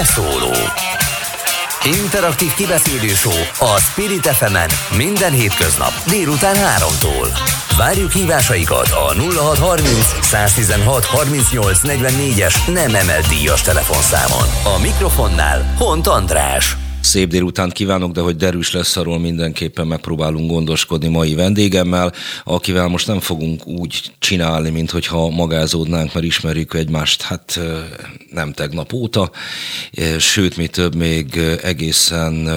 Beszóló Interaktív kibeszélő a Spirit fm minden hétköznap délután 3-tól. Várjuk hívásaikat a 0630 116 38 44-es nem emelt díjas telefonszámon. A mikrofonnál Hont András. Szép délután kívánok, de hogy derűs lesz, arról mindenképpen megpróbálunk gondoskodni mai vendégemmel, akivel most nem fogunk úgy csinálni, mint hogyha magázódnánk, mert ismerjük egymást, hát nem tegnap óta, sőt, mi több még egészen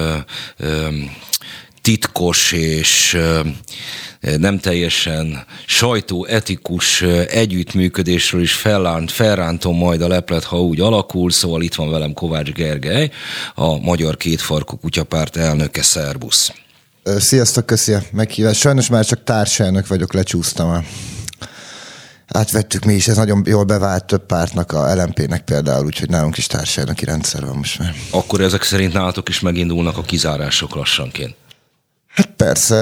titkos és nem teljesen sajtóetikus együttműködésről is felránt, felrántom majd a leplet, ha úgy alakul, szóval itt van velem Kovács Gergely, a Magyar Kétfarkú Kutyapárt elnöke, szervusz. Sziasztok, köszi a meghívást. Sajnos már csak társelnök vagyok, lecsúsztam a átvettük mi is, ez nagyon jól bevált több pártnak, a LMP-nek például, úgyhogy nálunk is társadalmi rendszer van most már. Akkor ezek szerint nálatok is megindulnak a kizárások lassanként. Hát persze,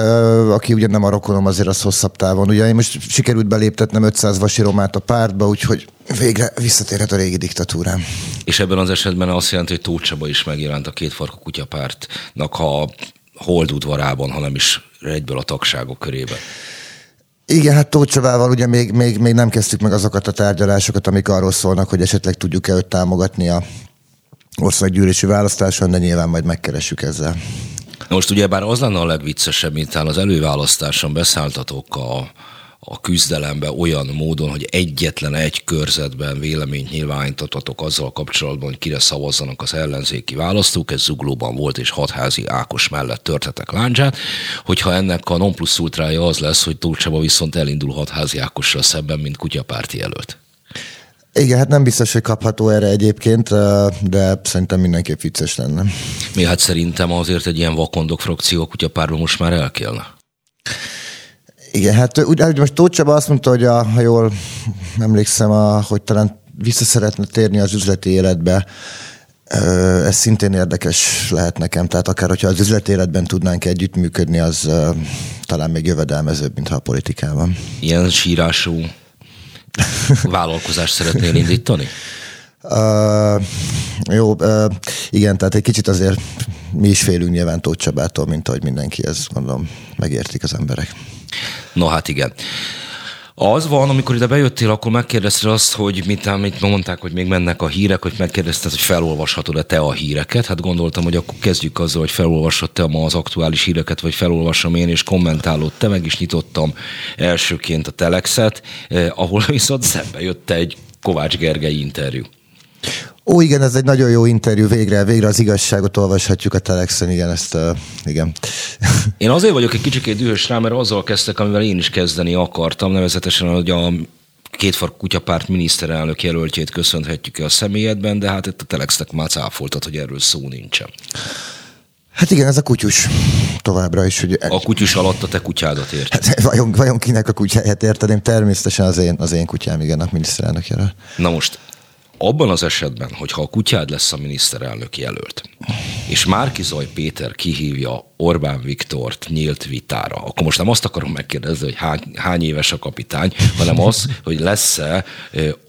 aki ugye nem a rokonom, azért az hosszabb távon. Ugye én most sikerült beléptetnem 500 vasi romát a pártba, úgyhogy végre visszatérhet a régi diktatúrám. És ebben az esetben azt jelenti, hogy Tóth Csaba is megjelent a két farkú kutyapártnak a holdudvarában, hanem is egyből a tagságok körében. Igen, hát Tóth Csabával ugye még, még, még nem kezdtük meg azokat a tárgyalásokat, amik arról szólnak, hogy esetleg tudjuk-e őt támogatni a országgyűlési választáson, de nyilván majd megkeressük ezzel. Most ugye bár az lenne a legviccesebb, mint az előválasztáson beszálltatok a, a küzdelembe olyan módon, hogy egyetlen egy körzetben véleményt nyilvánítatotok azzal kapcsolatban, hogy kire szavazzanak az ellenzéki választók, ez zuglóban volt, és hatházi Ákos mellett törtetek láncsát, hogyha ennek a non plus ultrája az lesz, hogy Tóth viszont elindul hatházi Ákossal szemben, mint kutyapárti előtt. Igen, hát nem biztos, hogy kapható erre egyébként, de szerintem mindenképp vicces lenne. Mi hát szerintem azért egy ilyen vakondok frakció kutyapárban most már elkélne. Igen, hát úgy, most Tóth Csaba azt mondta, hogy a, ha jól emlékszem, a, hogy talán vissza szeretne térni az üzleti életbe, ez szintén érdekes lehet nekem, tehát akár hogyha az üzleti életben tudnánk együttműködni, az talán még jövedelmezőbb, mint ha a politikában. Ilyen sírású vállalkozást szeretnél indítani? Uh, jó, uh, igen, tehát egy kicsit azért mi is félünk nyilván Tóth Csabától, mint ahogy mindenki, ezt gondolom megértik az emberek. No hát igen. Az van, amikor ide bejöttél, akkor megkérdezted azt, hogy mit, amit mondták, hogy még mennek a hírek, hogy megkérdezted, hogy felolvashatod-e te a híreket. Hát gondoltam, hogy akkor kezdjük azzal, hogy felolvasod te ma az aktuális híreket, vagy felolvasom én, és kommentálod te, meg is nyitottam elsőként a Telexet, eh, ahol viszont szembe jött egy Kovács Gergely interjú. Ó, igen, ez egy nagyon jó interjú, végre, végre az igazságot olvashatjuk a Telexen, igen, ezt, uh, igen. Én azért vagyok egy kicsit dühös rá, mert azzal kezdtek, amivel én is kezdeni akartam, nevezetesen, hogy a kétfar kutyapárt miniszterelnök jelöltjét köszönhetjük a személyedben, de hát itt a Telexnek már cáfoltat, hogy erről szó nincsen. Hát igen, ez a kutyus továbbra is. Hogy a kutyus alatt a te kutyádat ért. Hát, vajon, vajon kinek a kutyáját érted? Én természetesen az én, az én kutyám, igen, a miniszterelnök jelölt. Na most, abban az esetben, hogyha a kutyád lesz a miniszterelnök jelölt, és Márki Zaj Péter kihívja Orbán Viktort nyílt vitára, akkor most nem azt akarom megkérdezni, hogy hány, hány éves a kapitány, hanem az, hogy lesz-e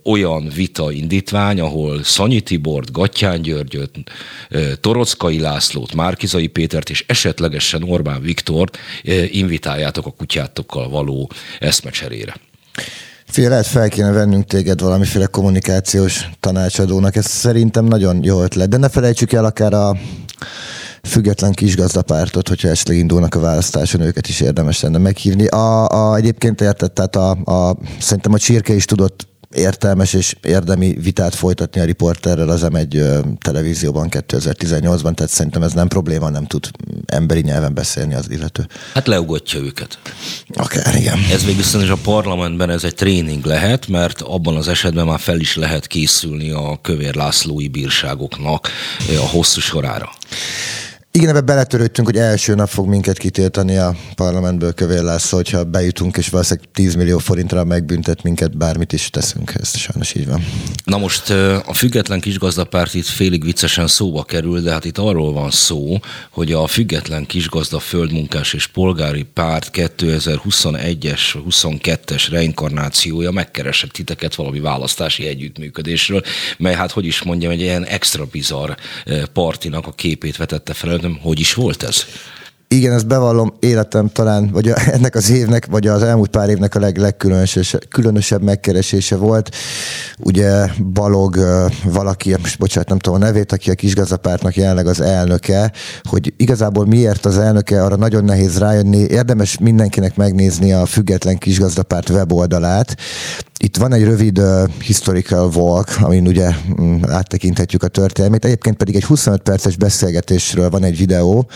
olyan vita indítvány, ahol Szanyi Tibort, Gattyán Györgyöt, Torockai Lászlót, Márkizai Pétert és esetlegesen Orbán Viktort invitáljátok a kutyátokkal való eszmecserére. Fél lehet fel kéne vennünk téged valamiféle kommunikációs tanácsadónak. Ez szerintem nagyon jó ötlet. De ne felejtsük el akár a független kisgazdapártot, hogyha esetleg indulnak a választáson, őket is érdemes lenne meghívni. A, a, egyébként érted, tehát a, a, szerintem a csirke is tudott értelmes és érdemi vitát folytatni a riporterrel az M1 televízióban 2018-ban, tehát szerintem ez nem probléma, nem tud emberi nyelven beszélni az illető. Hát leugatja őket. Akár, igen. Ez még viszont a parlamentben ez egy tréning lehet, mert abban az esetben már fel is lehet készülni a kövér Lászlói bírságoknak a hosszú sorára. Igen, ebbe beletörődtünk, hogy első nap fog minket kitiltani a parlamentből Kövér László, hogyha bejutunk, és valószínűleg 10 millió forintra megbüntet minket, bármit is teszünk. Ez sajnos így van. Na most a független kisgazdapárt itt félig viccesen szóba kerül, de hát itt arról van szó, hogy a független kisgazda földmunkás és polgári párt 2021-es, 22-es reinkarnációja megkeresett titeket valami választási együttműködésről, mely hát hogy is mondjam, egy ilyen extra bizarr partinak a képét vetette fel nem, hogy is volt ez? Igen, ezt bevallom, életem talán, vagy ennek az évnek, vagy az elmúlt pár évnek a leg, legkülönösebb megkeresése volt. Ugye Balog valaki, most bocsánat, nem tudom a nevét, aki a kisgazdapártnak jelenleg az elnöke, hogy igazából miért az elnöke, arra nagyon nehéz rájönni. Érdemes mindenkinek megnézni a független kisgazdapárt weboldalát, itt van egy rövid uh, historical walk, amin ugye um, áttekinthetjük a történelmét. Egyébként pedig egy 25 perces beszélgetésről van egy videó,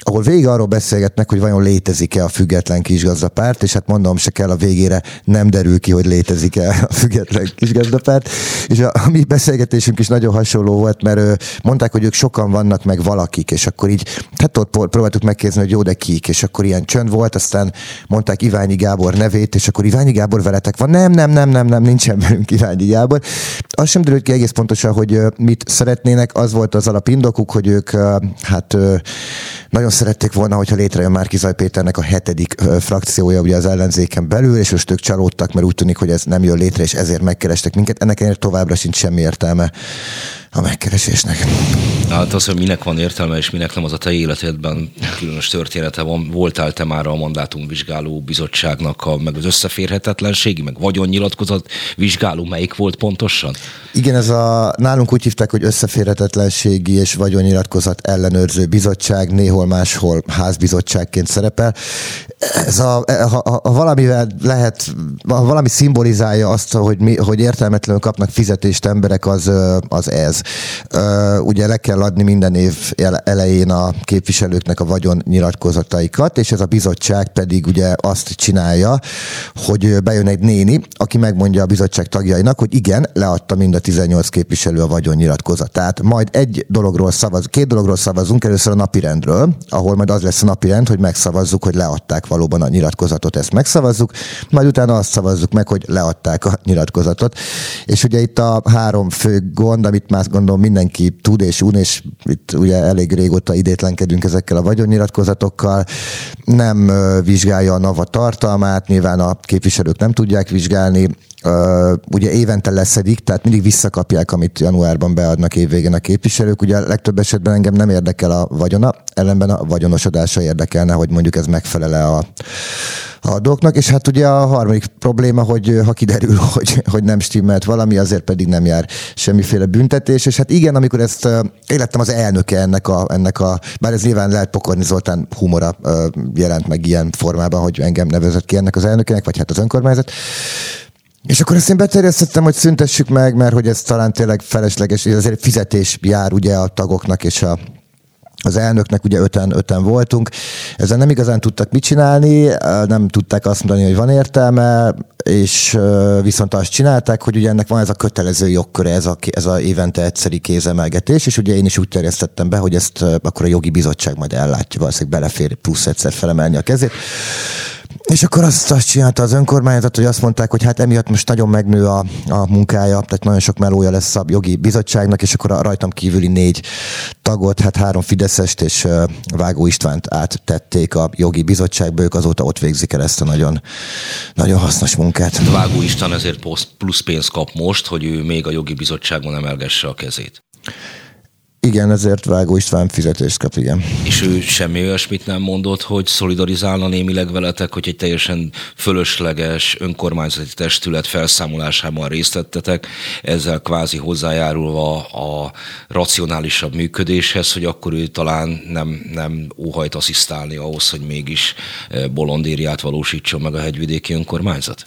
ahol végig arról beszélgetnek, hogy vajon létezik-e a független kisgazdapárt, és hát mondom, se kell a végére nem derül ki, hogy létezik-e a független kisgazdapárt. És a, a mi beszélgetésünk is nagyon hasonló volt, mert uh, mondták, hogy ők sokan vannak, meg valakik, és akkor így, hát ott próbáltuk megkérdezni, hogy jó, de kik, és akkor ilyen csönd volt, aztán mondták Iványi Gábor nevét, és akkor Iványi Gábor veletek van, nem, nem, nem, nem, nem, nincsen velünk Iványi Gábor. Azt sem derült ki egész pontosan, hogy mit szeretnének, az volt az alapindokuk, hogy ők hát nagyon szerették volna, hogyha létrejön már Kizaj Péternek a hetedik frakciója ugye az ellenzéken belül, és most ők csalódtak, mert úgy tűnik, hogy ez nem jön létre, és ezért megkerestek minket. Ennek ennél továbbra sincs semmi értelme a megkeresésnek. Hát az, hogy minek van értelme, és minek nem az a te életedben különös története van. Voltál te már a mandátumvizsgáló bizottságnak, a, meg az összeférhetetlenségi, meg vagyonnyilatkozat vizsgáló, melyik volt pontosan? Igen, ez a, nálunk úgy hívták, hogy összeférhetetlenségi és vagyonnyilatkozat ellenőrző bizottság, néhol máshol házbizottságként szerepel. Ez a, ha, ha valamivel lehet, ha valami szimbolizálja azt, hogy, mi, hogy értelmetlenül kapnak fizetést emberek, az, az ez. Ugye le kell adni minden év elején a képviselőknek a vagyon nyilatkozataikat, és ez a bizottság pedig ugye azt csinálja, hogy bejön egy néni, aki megmondja a bizottság tagjainak, hogy igen, leadta mind a 18 képviselő a vagyon nyilatkozatát. Majd egy dologról szavaz, két dologról szavazunk, először a napirendről, ahol majd az lesz a napirend, hogy megszavazzuk, hogy leadták valóban a nyilatkozatot, ezt megszavazzuk, majd utána azt szavazzuk meg, hogy leadták a nyilatkozatot. És ugye itt a három fő gond, amit már gondolom mindenki tud és un, és itt ugye elég régóta idétlenkedünk ezekkel a vagyonnyilatkozatokkal, nem vizsgálja a NAVA tartalmát, nyilván a képviselők nem tudják vizsgálni, ugye évente leszedik, tehát mindig visszakapják, amit januárban beadnak évvégén a képviselők. Ugye a legtöbb esetben engem nem érdekel a vagyona, ellenben a vagyonosodása érdekelne, hogy mondjuk ez megfelele a, a dolgoknak, és hát ugye a harmadik probléma, hogy ha kiderül, hogy, hogy nem stimmelt valami, azért pedig nem jár semmiféle büntetés, és hát igen, amikor ezt élettem az elnöke ennek a, ennek a bár ez nyilván lehet Pokorni Zoltán humora jelent meg ilyen formában, hogy engem nevezett ki ennek az elnökének, vagy hát az önkormányzat, és akkor ezt én beterjesztettem, hogy szüntessük meg, mert hogy ez talán tényleg felesleges, és azért fizetés jár ugye a tagoknak és a, az elnöknek ugye öten, öten voltunk. Ezzel nem igazán tudtak mit csinálni, nem tudták azt mondani, hogy van értelme, és viszont azt csinálták, hogy ugye ennek van ez a kötelező jogköre, ez a, ez a évente egyszeri kézemelgetés, és ugye én is úgy terjesztettem be, hogy ezt akkor a jogi bizottság majd ellátja, valószínűleg belefér plusz egyszer felemelni a kezét. És akkor azt, azt csinálta az önkormányzat, hogy azt mondták, hogy hát emiatt most nagyon megnő a, a munkája, tehát nagyon sok melója lesz a jogi bizottságnak, és akkor a rajtam kívüli négy tagot, hát három Fideszest és Vágó Istvánt áttették a jogi bizottságba, ők azóta ott végzik el ezt a nagyon, nagyon hasznos munkát. Vágó István ezért plusz pénzt kap most, hogy ő még a jogi bizottságon emelgesse a kezét. Igen, ezért Vágó István fizetést kap, igen. És ő semmi olyasmit nem mondott, hogy szolidarizálna némileg veletek, hogy egy teljesen fölösleges önkormányzati testület felszámolásában részt vettetek, ezzel kvázi hozzájárulva a racionálisabb működéshez, hogy akkor ő talán nem, nem óhajt asszisztálni ahhoz, hogy mégis eh, bolondériát valósítson meg a hegyvidéki önkormányzat?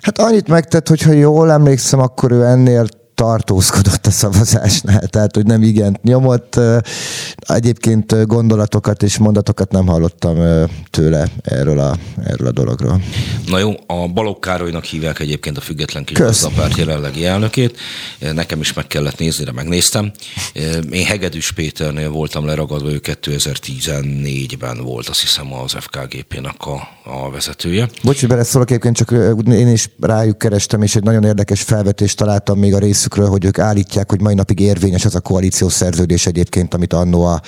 Hát annyit megtett, hogyha jól emlékszem, akkor ő ennél tartózkodott a szavazásnál, tehát hogy nem igen nyomott. Egyébként gondolatokat és mondatokat nem hallottam tőle erről a, erről a dologról. Na jó, a Balogh Károlynak hívják egyébként a Független Kis Gazdapárt jelenlegi elnökét. Nekem is meg kellett nézni, de megnéztem. Én Hegedűs Péternél voltam leragadva, ő 2014-ben volt, azt hiszem az FKGP-nak a, a vezetője. Bocs, hogy beleszólok egyébként, csak én is rájuk kerestem, és egy nagyon érdekes felvetést találtam még a részükről, hogy ők állítják, hogy mai napig érvényes az a koalíciós szerződés egyébként, amit annó a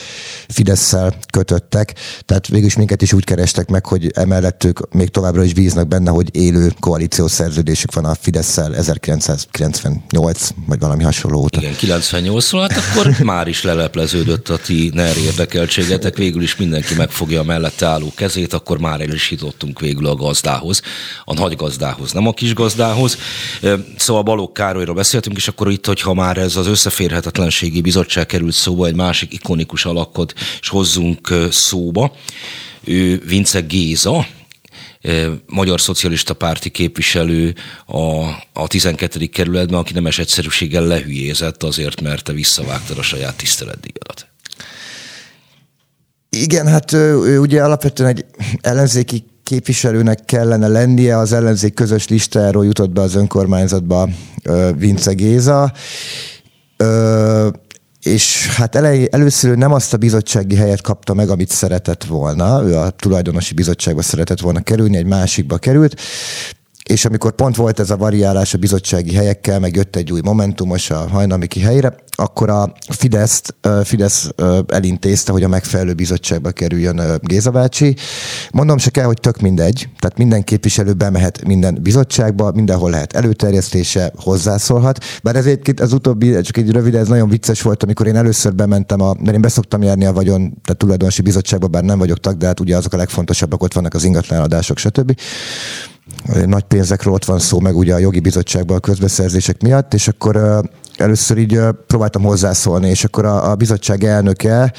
fidesz kötöttek. Tehát végül is minket is úgy kerestek meg, hogy emellett ők még továbbra is bíznak benne, hogy élő koalíciós szerződésük van a fidesz 1998 vagy valami hasonló óta. Igen, 98 hát akkor már is lelepleződött a ti NER érdekeltségetek, végül is mindenki megfogja a mellette álló kezét, akkor már el is jutottunk végül a gazdához, a nagy gazdához, nem a kis gazdához. Szóval Balogh Károlyról beszéltünk, és akkor itt, hogyha már ez az összeférhetetlenségi bizottság került szóba, egy másik ikonikus alakot és hozzunk szóba. Ő Vince Géza, magyar szocialista párti képviselő a, a 12. kerületben, aki nemes egyszerűséggel lehülyézett azért, mert te visszavágtad a saját tiszteletdíjadat. Igen, hát ő, ő ugye alapvetően egy ellenzéki képviselőnek kellene lennie, az ellenzék közös listáról jutott be az önkormányzatba Vince Géza, és hát elej, először nem azt a bizottsági helyet kapta meg, amit szeretett volna, ő a tulajdonosi bizottságba szeretett volna kerülni, egy másikba került, és amikor pont volt ez a variálás a bizottsági helyekkel, meg jött egy új momentumos a hajnalmiki helyre, akkor a Fidesz, Fidesz elintézte, hogy a megfelelő bizottságba kerüljön Géza bácsi. Mondom se kell, hogy tök mindegy, tehát minden képviselő bemehet minden bizottságba, mindenhol lehet előterjesztése, hozzászólhat. Bár ez egyébként az utóbbi, csak egy rövid, ez nagyon vicces volt, amikor én először bementem, a, mert én beszoktam járni a vagyon, tehát tulajdonosi bizottságba, bár nem vagyok tag, de hát ugye azok a legfontosabbak, ott vannak az ingatlanadások, stb nagy pénzekről ott van szó, meg ugye a jogi bizottságban a közbeszerzések miatt, és akkor először így próbáltam hozzászólni, és akkor a, a bizottság elnöke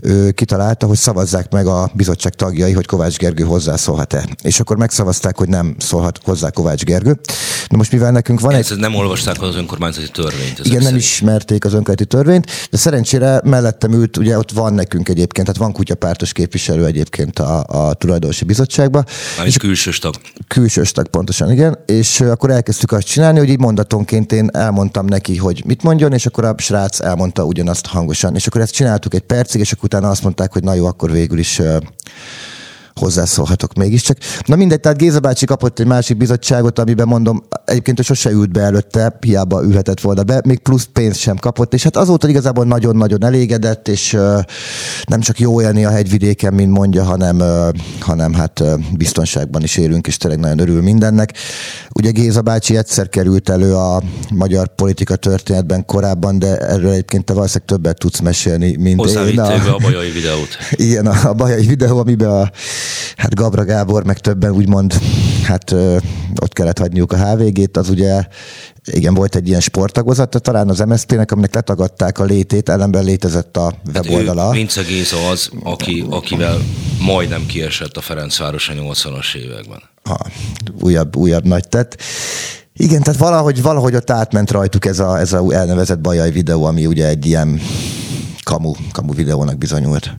ő kitalálta, hogy szavazzák meg a bizottság tagjai, hogy Kovács Gergő hozzászólhat-e. És akkor megszavazták, hogy nem szólhat hozzá Kovács Gergő. Na most mivel nekünk van Ez egy... Nem olvasták az önkormányzati törvényt. Igen, nem szerint. ismerték az önkormányzati törvényt, de szerencsére mellettem ült, ugye ott van nekünk egyébként, tehát van kutyapártos képviselő egyébként a, a tulajdonosi bizottságban. És külsős tag. Külsős tag, pontosan, igen. És akkor elkezdtük azt csinálni, hogy így mondatonként én elmondtam neki, hogy mit mondjon, és akkor a srác elmondta ugyanazt hangosan. És akkor ezt csináltuk egy percig, és akkor utána azt mondták, hogy na jó, akkor végül is hozzászólhatok mégiscsak. Na mindegy, tehát Géza bácsi kapott egy másik bizottságot, amiben mondom, egyébként sose ült be előtte, hiába ülhetett volna be, még plusz pénzt sem kapott, és hát azóta igazából nagyon-nagyon elégedett, és uh, nem csak jó élni a hegyvidéken, mint mondja, hanem, uh, hanem hát uh, biztonságban is élünk, és tényleg nagyon örül mindennek. Ugye Géza bácsi egyszer került elő a magyar politika történetben korábban, de erről egyébként te valószínűleg többet tudsz mesélni, mint én. A, a bajai videót. Igen, a, a bajai videó, amiben a hát Gabra Gábor, meg többen úgymond, hát ö, ott kellett hagyniuk a HVG-t, az ugye igen, volt egy ilyen sporttagozata, talán az MSZP-nek, aminek letagadták a létét, ellenben létezett a weboldala. Hát Vince Géza az, aki, akivel majdnem kiesett a Ferencváros a 80-as években. Ha, újabb, újabb nagy tett. Igen, tehát valahogy, valahogy ott átment rajtuk ez a, ez a elnevezett bajai videó, ami ugye egy ilyen kamu, kamu videónak bizonyult.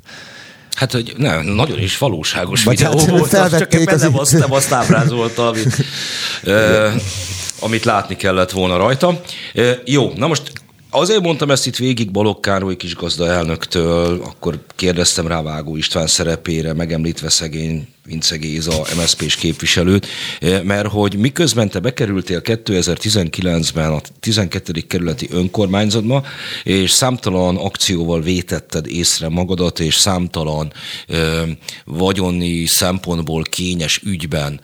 Hát, hogy nem, nagyon is valóságos Vagy videó hát, volt, az, csak éppen nem azt, nem azt ábrázolta, amit, ö, amit látni kellett volna rajta. Ö, jó, na most Azért mondtam ezt itt végig Balogh Károly kisgazda elnöktől, akkor kérdeztem rá Vágó István szerepére, megemlítve szegény Vince Géza, MSZP-s képviselőt, mert hogy miközben te bekerültél 2019-ben a 12. kerületi önkormányzatba, és számtalan akcióval vétetted észre magadat, és számtalan ö, vagyoni szempontból kényes ügyben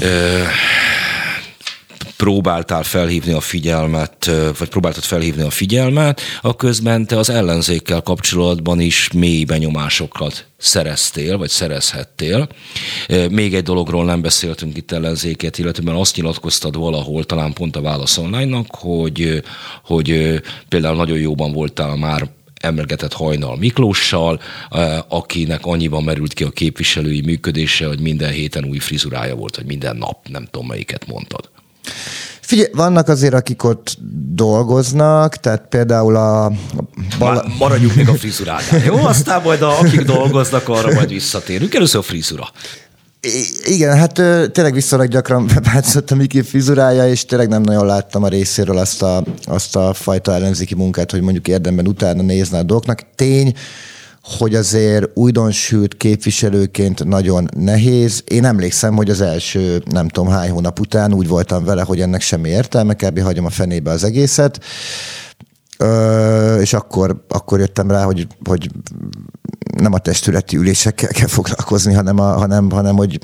ö, próbáltál felhívni a figyelmet, vagy próbáltad felhívni a figyelmet, a közben te az ellenzékkel kapcsolatban is mély benyomásokat szereztél, vagy szerezhettél. Még egy dologról nem beszéltünk itt ellenzéket, illetve azt nyilatkoztad valahol, talán pont a Válasz online hogy, hogy például nagyon jóban voltál már emlegetett Hajnal Miklóssal, akinek annyiban merült ki a képviselői működése, hogy minden héten új frizurája volt, vagy minden nap, nem tudom melyiket mondtad. Figyelj, vannak azért, akik ott dolgoznak, tehát például a... Bal... Maradjunk még a frizuránál, jó? Aztán majd a, akik dolgoznak, arra majd visszatérünk. Először a frizura. Igen, hát tényleg viszonylag gyakran beváltozott a Miki frizurája, és tényleg nem nagyon láttam a részéről azt a, azt a fajta ellenzéki munkát, hogy mondjuk érdemben utána nézne a dolgoknak. Tény, hogy azért újdonsült képviselőként nagyon nehéz. Én emlékszem, hogy az első nem tudom hány hónap után úgy voltam vele, hogy ennek semmi értelme, kb. hagyom a fenébe az egészet. Ö, és akkor, akkor jöttem rá, hogy, hogy nem a testületi ülésekkel kell foglalkozni, hanem, a, hanem, hanem hogy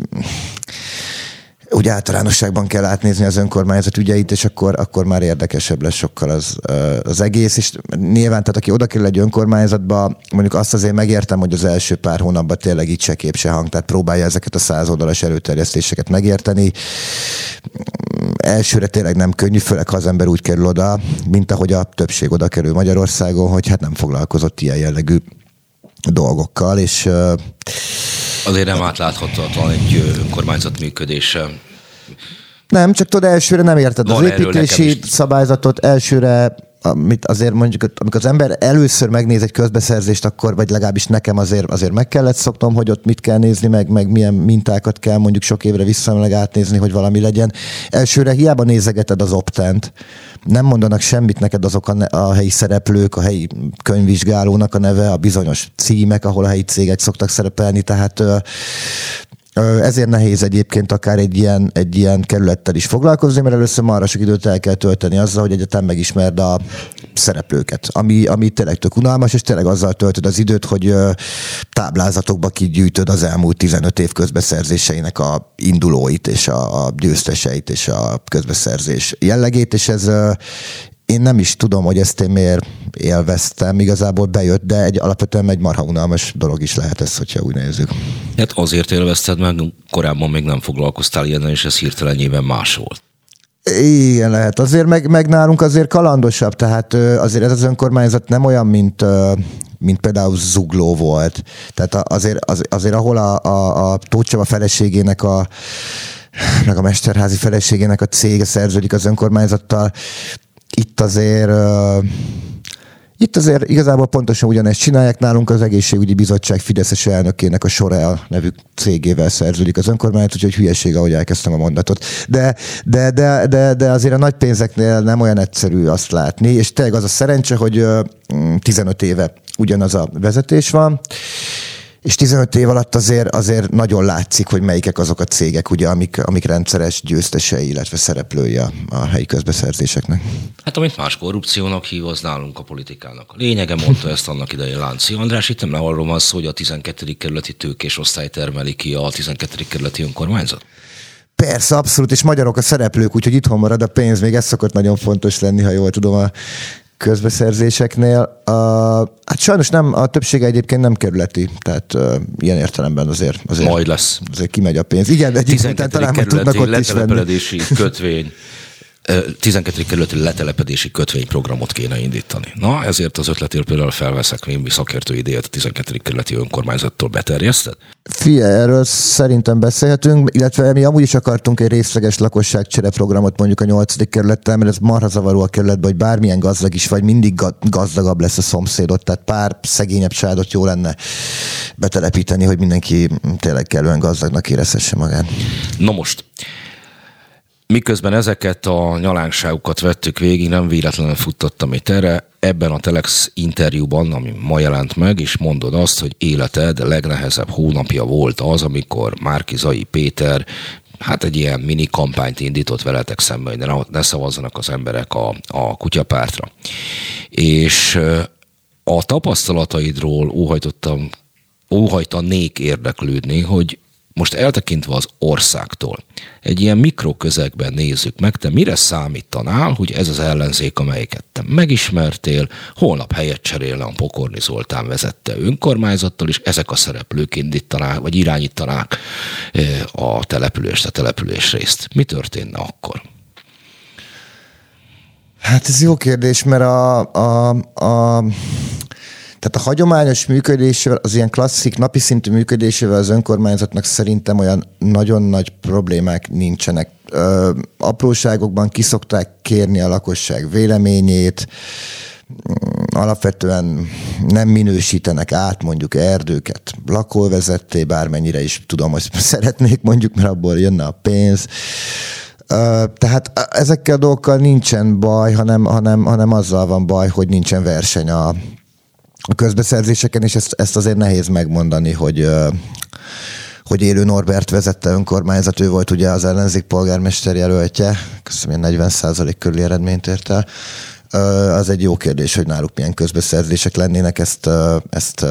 úgy általánosságban kell átnézni az önkormányzat ügyeit, és akkor, akkor már érdekesebb lesz sokkal az, az egész. És nyilván, tehát aki oda kerül egy önkormányzatba, mondjuk azt azért megértem, hogy az első pár hónapban tényleg itt se kép se hang, tehát próbálja ezeket a száz oldalas előterjesztéseket megérteni. Elsőre tényleg nem könnyű, főleg ha az ember úgy kerül oda, mint ahogy a többség oda kerül Magyarországon, hogy hát nem foglalkozott ilyen jellegű dolgokkal, és Azért nem átláthatatlan egy önkormányzat működése. Nem, csak tudod, elsőre nem érted Van az építési szabályzatot, elsőre amit azért mondjuk, amikor az ember először megnéz egy közbeszerzést, akkor, vagy legalábbis nekem azért, azért meg kellett szoknom, hogy ott mit kell nézni, meg, meg milyen mintákat kell mondjuk sok évre visszamenőleg átnézni, hogy valami legyen. Elsőre hiába nézegeted az optent, nem mondanak semmit neked azok a, a helyi szereplők, a helyi könyvvizsgálónak a neve, a bizonyos címek, ahol a helyi cégek szoktak szerepelni, tehát ezért nehéz egyébként akár egy ilyen, egy ilyen kerülettel is foglalkozni, mert először marra sok időt el kell tölteni azzal, hogy egyetem megismerd a szereplőket, ami, ami tényleg tök unalmas, és tényleg azzal töltöd az időt, hogy táblázatokba kigyűjtöd az elmúlt 15 év közbeszerzéseinek a indulóit, és a, a győzteseit, és a közbeszerzés jellegét, és ez én nem is tudom, hogy ezt én miért élveztem, igazából bejött, de egy alapvetően egy marha unalmas dolog is lehet ez, hogyha úgy nézzük. Hát azért élvezted meg, korábban még nem foglalkoztál ilyen, és ez hirtelenjében más volt. Igen, lehet. Azért meg, meg nálunk azért kalandosabb, tehát azért ez az önkormányzat nem olyan, mint mint például Zugló volt. Tehát azért, az, azért ahol a, a, a Tócsava feleségének a meg a Mesterházi feleségének a cége szerződik az önkormányzattal, itt azért itt azért igazából pontosan ugyanezt csinálják. Nálunk az egészségügyi bizottság Fideszes elnökének a Sorel nevű cégével szerződik az önkormányzat, úgyhogy hülyeség, ahogy elkezdtem a mondatot. De, de, de, de, de azért a nagy pénzeknél nem olyan egyszerű azt látni, és tényleg az a szerencse, hogy 15 éve ugyanaz a vezetés van, és 15 év alatt azért, azért nagyon látszik, hogy melyikek azok a cégek, ugye, amik, amik rendszeres győztesei, illetve szereplői a, helyi közbeszerzéseknek. Hát amit más korrupciónak hív, az nálunk a politikának. A lényege mondta ezt annak idején Lánci András. Itt nem arról van szó, hogy a 12. kerületi tőkés osztály termeli ki a 12. kerületi önkormányzat? Persze, abszolút, és magyarok a szereplők, úgyhogy itthon marad a pénz, még ez szokott nagyon fontos lenni, ha jól tudom a közbeszerzéseknél. A, hát sajnos nem, a többsége egyébként nem kerületi, tehát uh, ilyen értelemben azért, azért, Majd lesz. azért kimegy a pénz. Igen, de egy után talán tudnak ott is venni. kötvény 12. kerületi letelepedési kötvényprogramot kéne indítani. Na, ezért az ötletért például felveszek némi szakértői idéjét a 12. kerületi önkormányzattól beterjeszted? Fia, erről szerintem beszélhetünk, illetve mi amúgy is akartunk egy részleges lakosságcsere programot mondjuk a 8. kerülettel, mert ez marha zavaró a kerületben, hogy bármilyen gazdag is vagy, mindig gazdagabb lesz a szomszédot, tehát pár szegényebb családot jó lenne betelepíteni, hogy mindenki tényleg kellően gazdagnak érezhesse magát. Na most, Miközben ezeket a nyalánkságokat vettük végig, nem véletlenül futtattam itt erre, ebben a Telex interjúban, ami ma jelent meg, és mondod azt, hogy életed legnehezebb hónapja volt az, amikor Márkizai Péter hát egy ilyen mini kampányt indított veletek szemben, hogy ne, ne szavazzanak az emberek a, a kutyapártra. És a tapasztalataidról óhajtottam, óhajtanék érdeklődni, hogy most eltekintve az országtól, egy ilyen mikroközegben nézzük meg, te mire számítanál, hogy ez az ellenzék, amelyiket te megismertél, holnap helyet cserélne a Pokorni Zoltán vezette önkormányzattal, és ezek a szereplők indítanák, vagy irányítanák eh, a települést, a település részt. Mi történne akkor? Hát ez jó kérdés, mert a, a, a Tehát a hagyományos működésével, az ilyen klasszik napi szintű működésével az önkormányzatnak szerintem olyan nagyon nagy problémák nincsenek. Ö, apróságokban kiszokták kérni a lakosság véleményét, alapvetően nem minősítenek át mondjuk erdőket lakóvezetté, bármennyire is tudom, hogy szeretnék mondjuk, mert abból jönne a pénz. Tehát ezekkel a dolgokkal nincsen baj, hanem, hanem, hanem azzal van baj, hogy nincsen verseny a, a közbeszerzéseken, és ezt, ezt azért nehéz megmondani, hogy hogy élő Norbert vezette önkormányzat, ő volt ugye az ellenzék polgármester jelöltje, köszönöm, 40 körüli eredményt ért el. Az egy jó kérdés, hogy náluk milyen közbeszerzések lennének, ezt, ezt,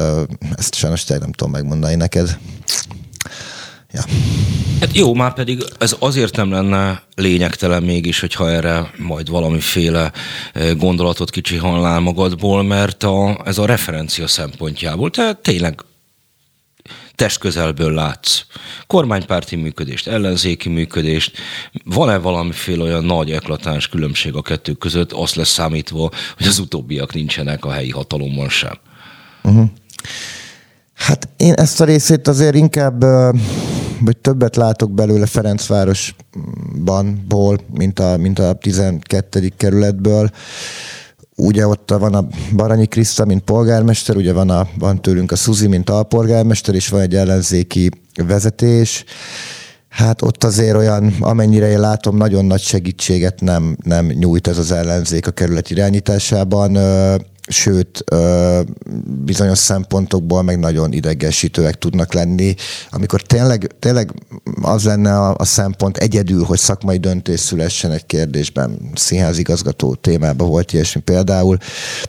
ezt sajnos tényleg nem tudom megmondani neked. Ja. Hát jó, már pedig ez azért nem lenne lényegtelen mégis, hogyha erre majd valamiféle gondolatot kicsihalnál magadból, mert a, ez a referencia szempontjából, tehát tényleg testközelből látsz kormánypárti működést, ellenzéki működést, van-e valamiféle olyan nagy eklatáns különbség a kettő között, azt lesz számítva, hogy az utóbbiak nincsenek a helyi hatalomban sem? Uh-huh. Hát én ezt a részét azért inkább, vagy többet látok belőle Ferencvárosban, ból, mint a, mint a 12. kerületből ugye ott van a Baranyi Kriszta, mint polgármester, ugye van, a, van tőlünk a Szuzi, mint alpolgármester, és van egy ellenzéki vezetés. Hát ott azért olyan, amennyire én látom, nagyon nagy segítséget nem, nem nyújt ez az ellenzék a kerület irányításában sőt, bizonyos szempontokból meg nagyon idegesítőek tudnak lenni, amikor tényleg, tényleg az lenne a, a szempont egyedül, hogy szakmai döntés szülessen egy kérdésben. Színházigazgató témában volt ilyesmi például.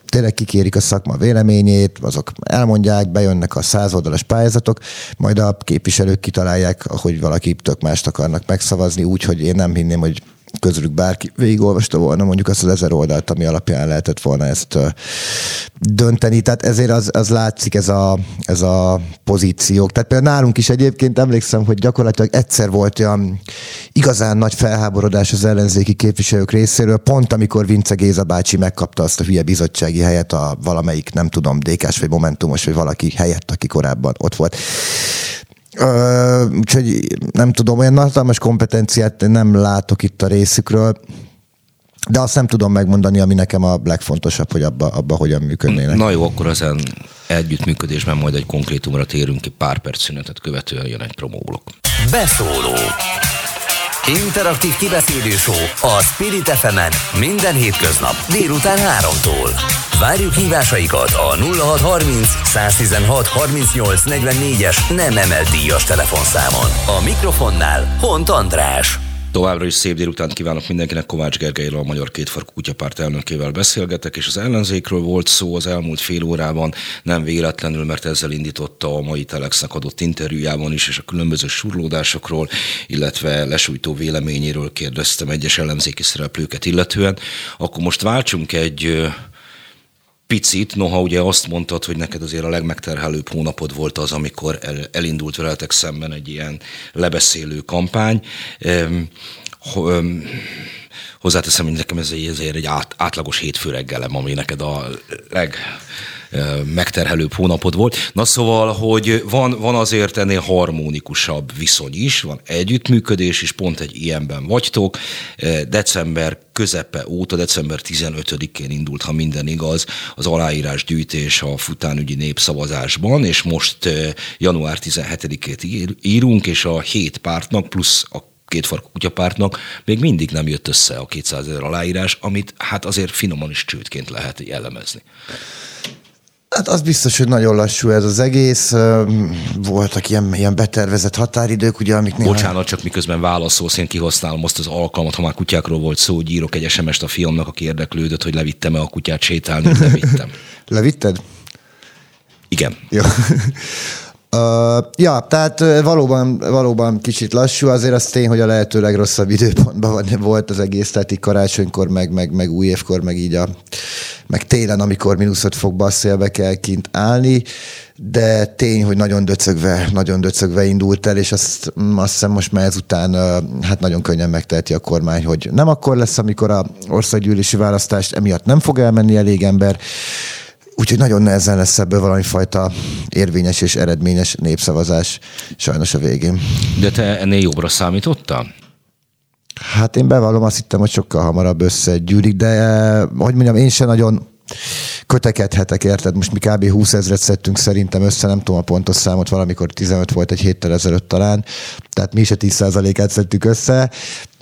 Tényleg kikérik a szakma véleményét, azok elmondják, bejönnek a százoldalas pályázatok, majd a képviselők kitalálják, hogy valaki tök mást akarnak megszavazni, úgyhogy én nem hinném, hogy közülük bárki végigolvasta volna mondjuk azt az ezer oldalt, ami alapján lehetett volna ezt dönteni. Tehát ezért az, az látszik ez a, ez a pozíciók. Tehát például nálunk is egyébként emlékszem, hogy gyakorlatilag egyszer volt olyan igazán nagy felháborodás az ellenzéki képviselők részéről, pont amikor Vince Géza bácsi megkapta azt a hülye bizottsági helyet a valamelyik, nem tudom, DK-s vagy Momentumos, vagy valaki helyett, aki korábban ott volt. Úgyhogy nem tudom, olyan hatalmas kompetenciát nem látok itt a részükről, de azt nem tudom megmondani, ami nekem a legfontosabb, hogy abba, abba hogyan működnének. Na jó, akkor ezen együttműködésben majd egy konkrétumra térünk ki, pár perc szünetet követően jön egy promóblok. Beszóló Interaktív kibeszélő show a Spirit fm minden hétköznap délután 3-tól. Várjuk hívásaikat a 0630 116 38 44-es nem emelt díjas telefonszámon. A mikrofonnál Hont András. Továbbra is szép délután kívánok mindenkinek, Kovács Gergelyről, a Magyar Kétfarkú Kutyapárt elnökével beszélgetek, és az ellenzékről volt szó az elmúlt fél órában, nem véletlenül, mert ezzel indította a mai Telexnek adott interjújában is, és a különböző surlódásokról, illetve lesújtó véleményéről kérdeztem egyes ellenzéki szereplőket illetően. Akkor most váltsunk egy picit, noha ugye azt mondtad, hogy neked azért a legmegterhelőbb hónapod volt az, amikor el, elindult veletek szemben egy ilyen lebeszélő kampány. Hozzáteszem, hogy nekem ez egy, ezért egy át, átlagos hétfő reggelem, ami neked a leg megterhelőbb hónapod volt. Na szóval, hogy van, van azért ennél harmonikusabb viszony is, van együttműködés is, pont egy ilyenben vagytok. December közepe óta, december 15-én indult, ha minden igaz, az aláírás gyűjtés a futánügyi népszavazásban, és most január 17-ét írunk, és a hét pártnak plusz a két farkú kutyapártnak még mindig nem jött össze a 200 ezer aláírás, amit hát azért finoman is csődként lehet jellemezni. Hát az biztos, hogy nagyon lassú ez az egész. Voltak ilyen, ilyen betervezett határidők, ugye, amik néha... Bocsánat, csak miközben válaszolsz, én kihasználom azt az alkalmat, ha már kutyákról volt szó, hogy írok egy sms a fiamnak, aki érdeklődött, hogy levittem-e a kutyát sétálni, levittem. Levitted? Igen. Jó. Uh, ja, tehát valóban, valóban kicsit lassú, azért az tény, hogy a lehető legrosszabb időpontban volt az egész, tehát így karácsonykor, meg, meg, meg új évkor, meg így a, meg télen, amikor mínusz öt fokba a szélbe kell kint állni, de tény, hogy nagyon döcögve, nagyon döcögve indult el, és azt, mm, azt hiszem most már ezután hát nagyon könnyen megteheti a kormány, hogy nem akkor lesz, amikor a országgyűlési választást emiatt nem fog elmenni elég ember, Úgyhogy nagyon nehezen lesz ebből valami fajta érvényes és eredményes népszavazás sajnos a végén. De te ennél jobbra számítottál? Hát én bevallom, azt hittem, hogy sokkal hamarabb összegyűlik, de hogy mondjam, én sem nagyon kötekedhetek, érted? Most mi kb. 20 ezeret szedtünk szerintem össze, nem tudom a pontos számot, valamikor 15 volt egy héttel ezelőtt talán, tehát mi is a 10%-át szedtük össze,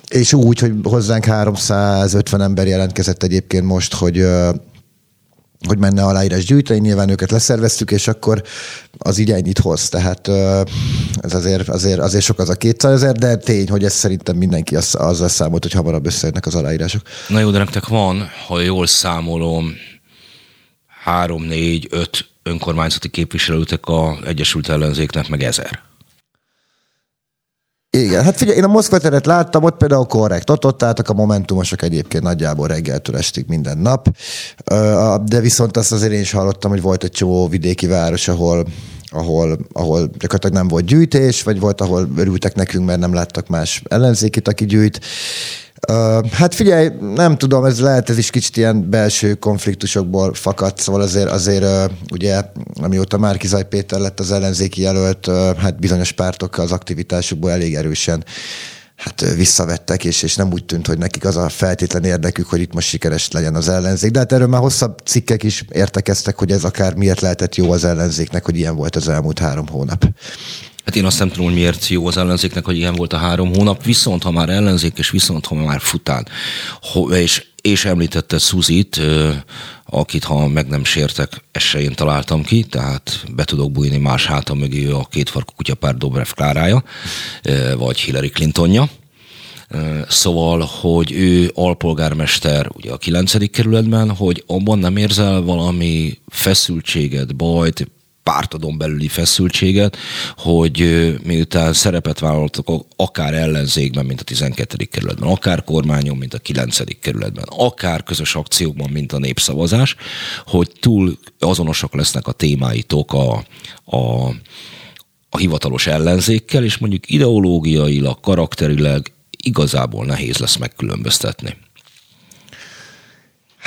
és úgy, hogy hozzánk 350 ember jelentkezett egyébként most, hogy hogy menne aláírás gyűjteni, nyilván őket leszerveztük, és akkor az így ennyit hoz. Tehát ez azért, azért, azért sok az a 200 ezer, de tény, hogy ez szerintem mindenki az, azzal számolt, hogy hamarabb összejönnek az aláírások. Na jó, de nektek van, ha jól számolom, három, négy, öt önkormányzati képviselőtek a Egyesült Ellenzéknek, meg ezer. Igen, hát figyelj, én a Moszkva teret láttam, ott például korrekt, ott, ott álltak a momentumosok egyébként nagyjából reggeltől estig minden nap, de viszont azt azért én is hallottam, hogy volt egy csomó vidéki város, ahol ahol, ahol gyakorlatilag nem volt gyűjtés, vagy volt, ahol örültek nekünk, mert nem láttak más ellenzékit, aki gyűjt. Hát figyelj, nem tudom, ez lehet ez is kicsit ilyen belső konfliktusokból fakadt, szóval azért, azért ugye, amióta Márkizaj Péter lett az ellenzéki jelölt, hát bizonyos pártok az aktivitásukból elég erősen hát visszavettek, és, és nem úgy tűnt, hogy nekik az a feltétlen érdekük, hogy itt most sikeres legyen az ellenzék. De hát erről már hosszabb cikkek is értekeztek, hogy ez akár miért lehetett jó az ellenzéknek, hogy ilyen volt az elmúlt három hónap. Hát én azt nem tudom, hogy miért jó az ellenzéknek, hogy ilyen volt a három hónap, viszont ha már ellenzék, és viszont ha már fután, és, és említette Szuzit, akit ha meg nem sértek, ezt találtam ki, tehát be tudok bújni más hátam mögé a kétfarkú kutyapár Dobrev Klárája, vagy Hillary Clintonja. Szóval, hogy ő alpolgármester ugye a 9. kerületben, hogy abban nem érzel valami feszültséget, bajt, pártadon belüli feszültséget, hogy miután szerepet vállaltak akár ellenzékben, mint a 12. kerületben, akár kormányon, mint a 9. kerületben, akár közös akciókban, mint a népszavazás, hogy túl azonosak lesznek a témáitok a, a, a hivatalos ellenzékkel, és mondjuk ideológiailag, karakterileg igazából nehéz lesz megkülönböztetni.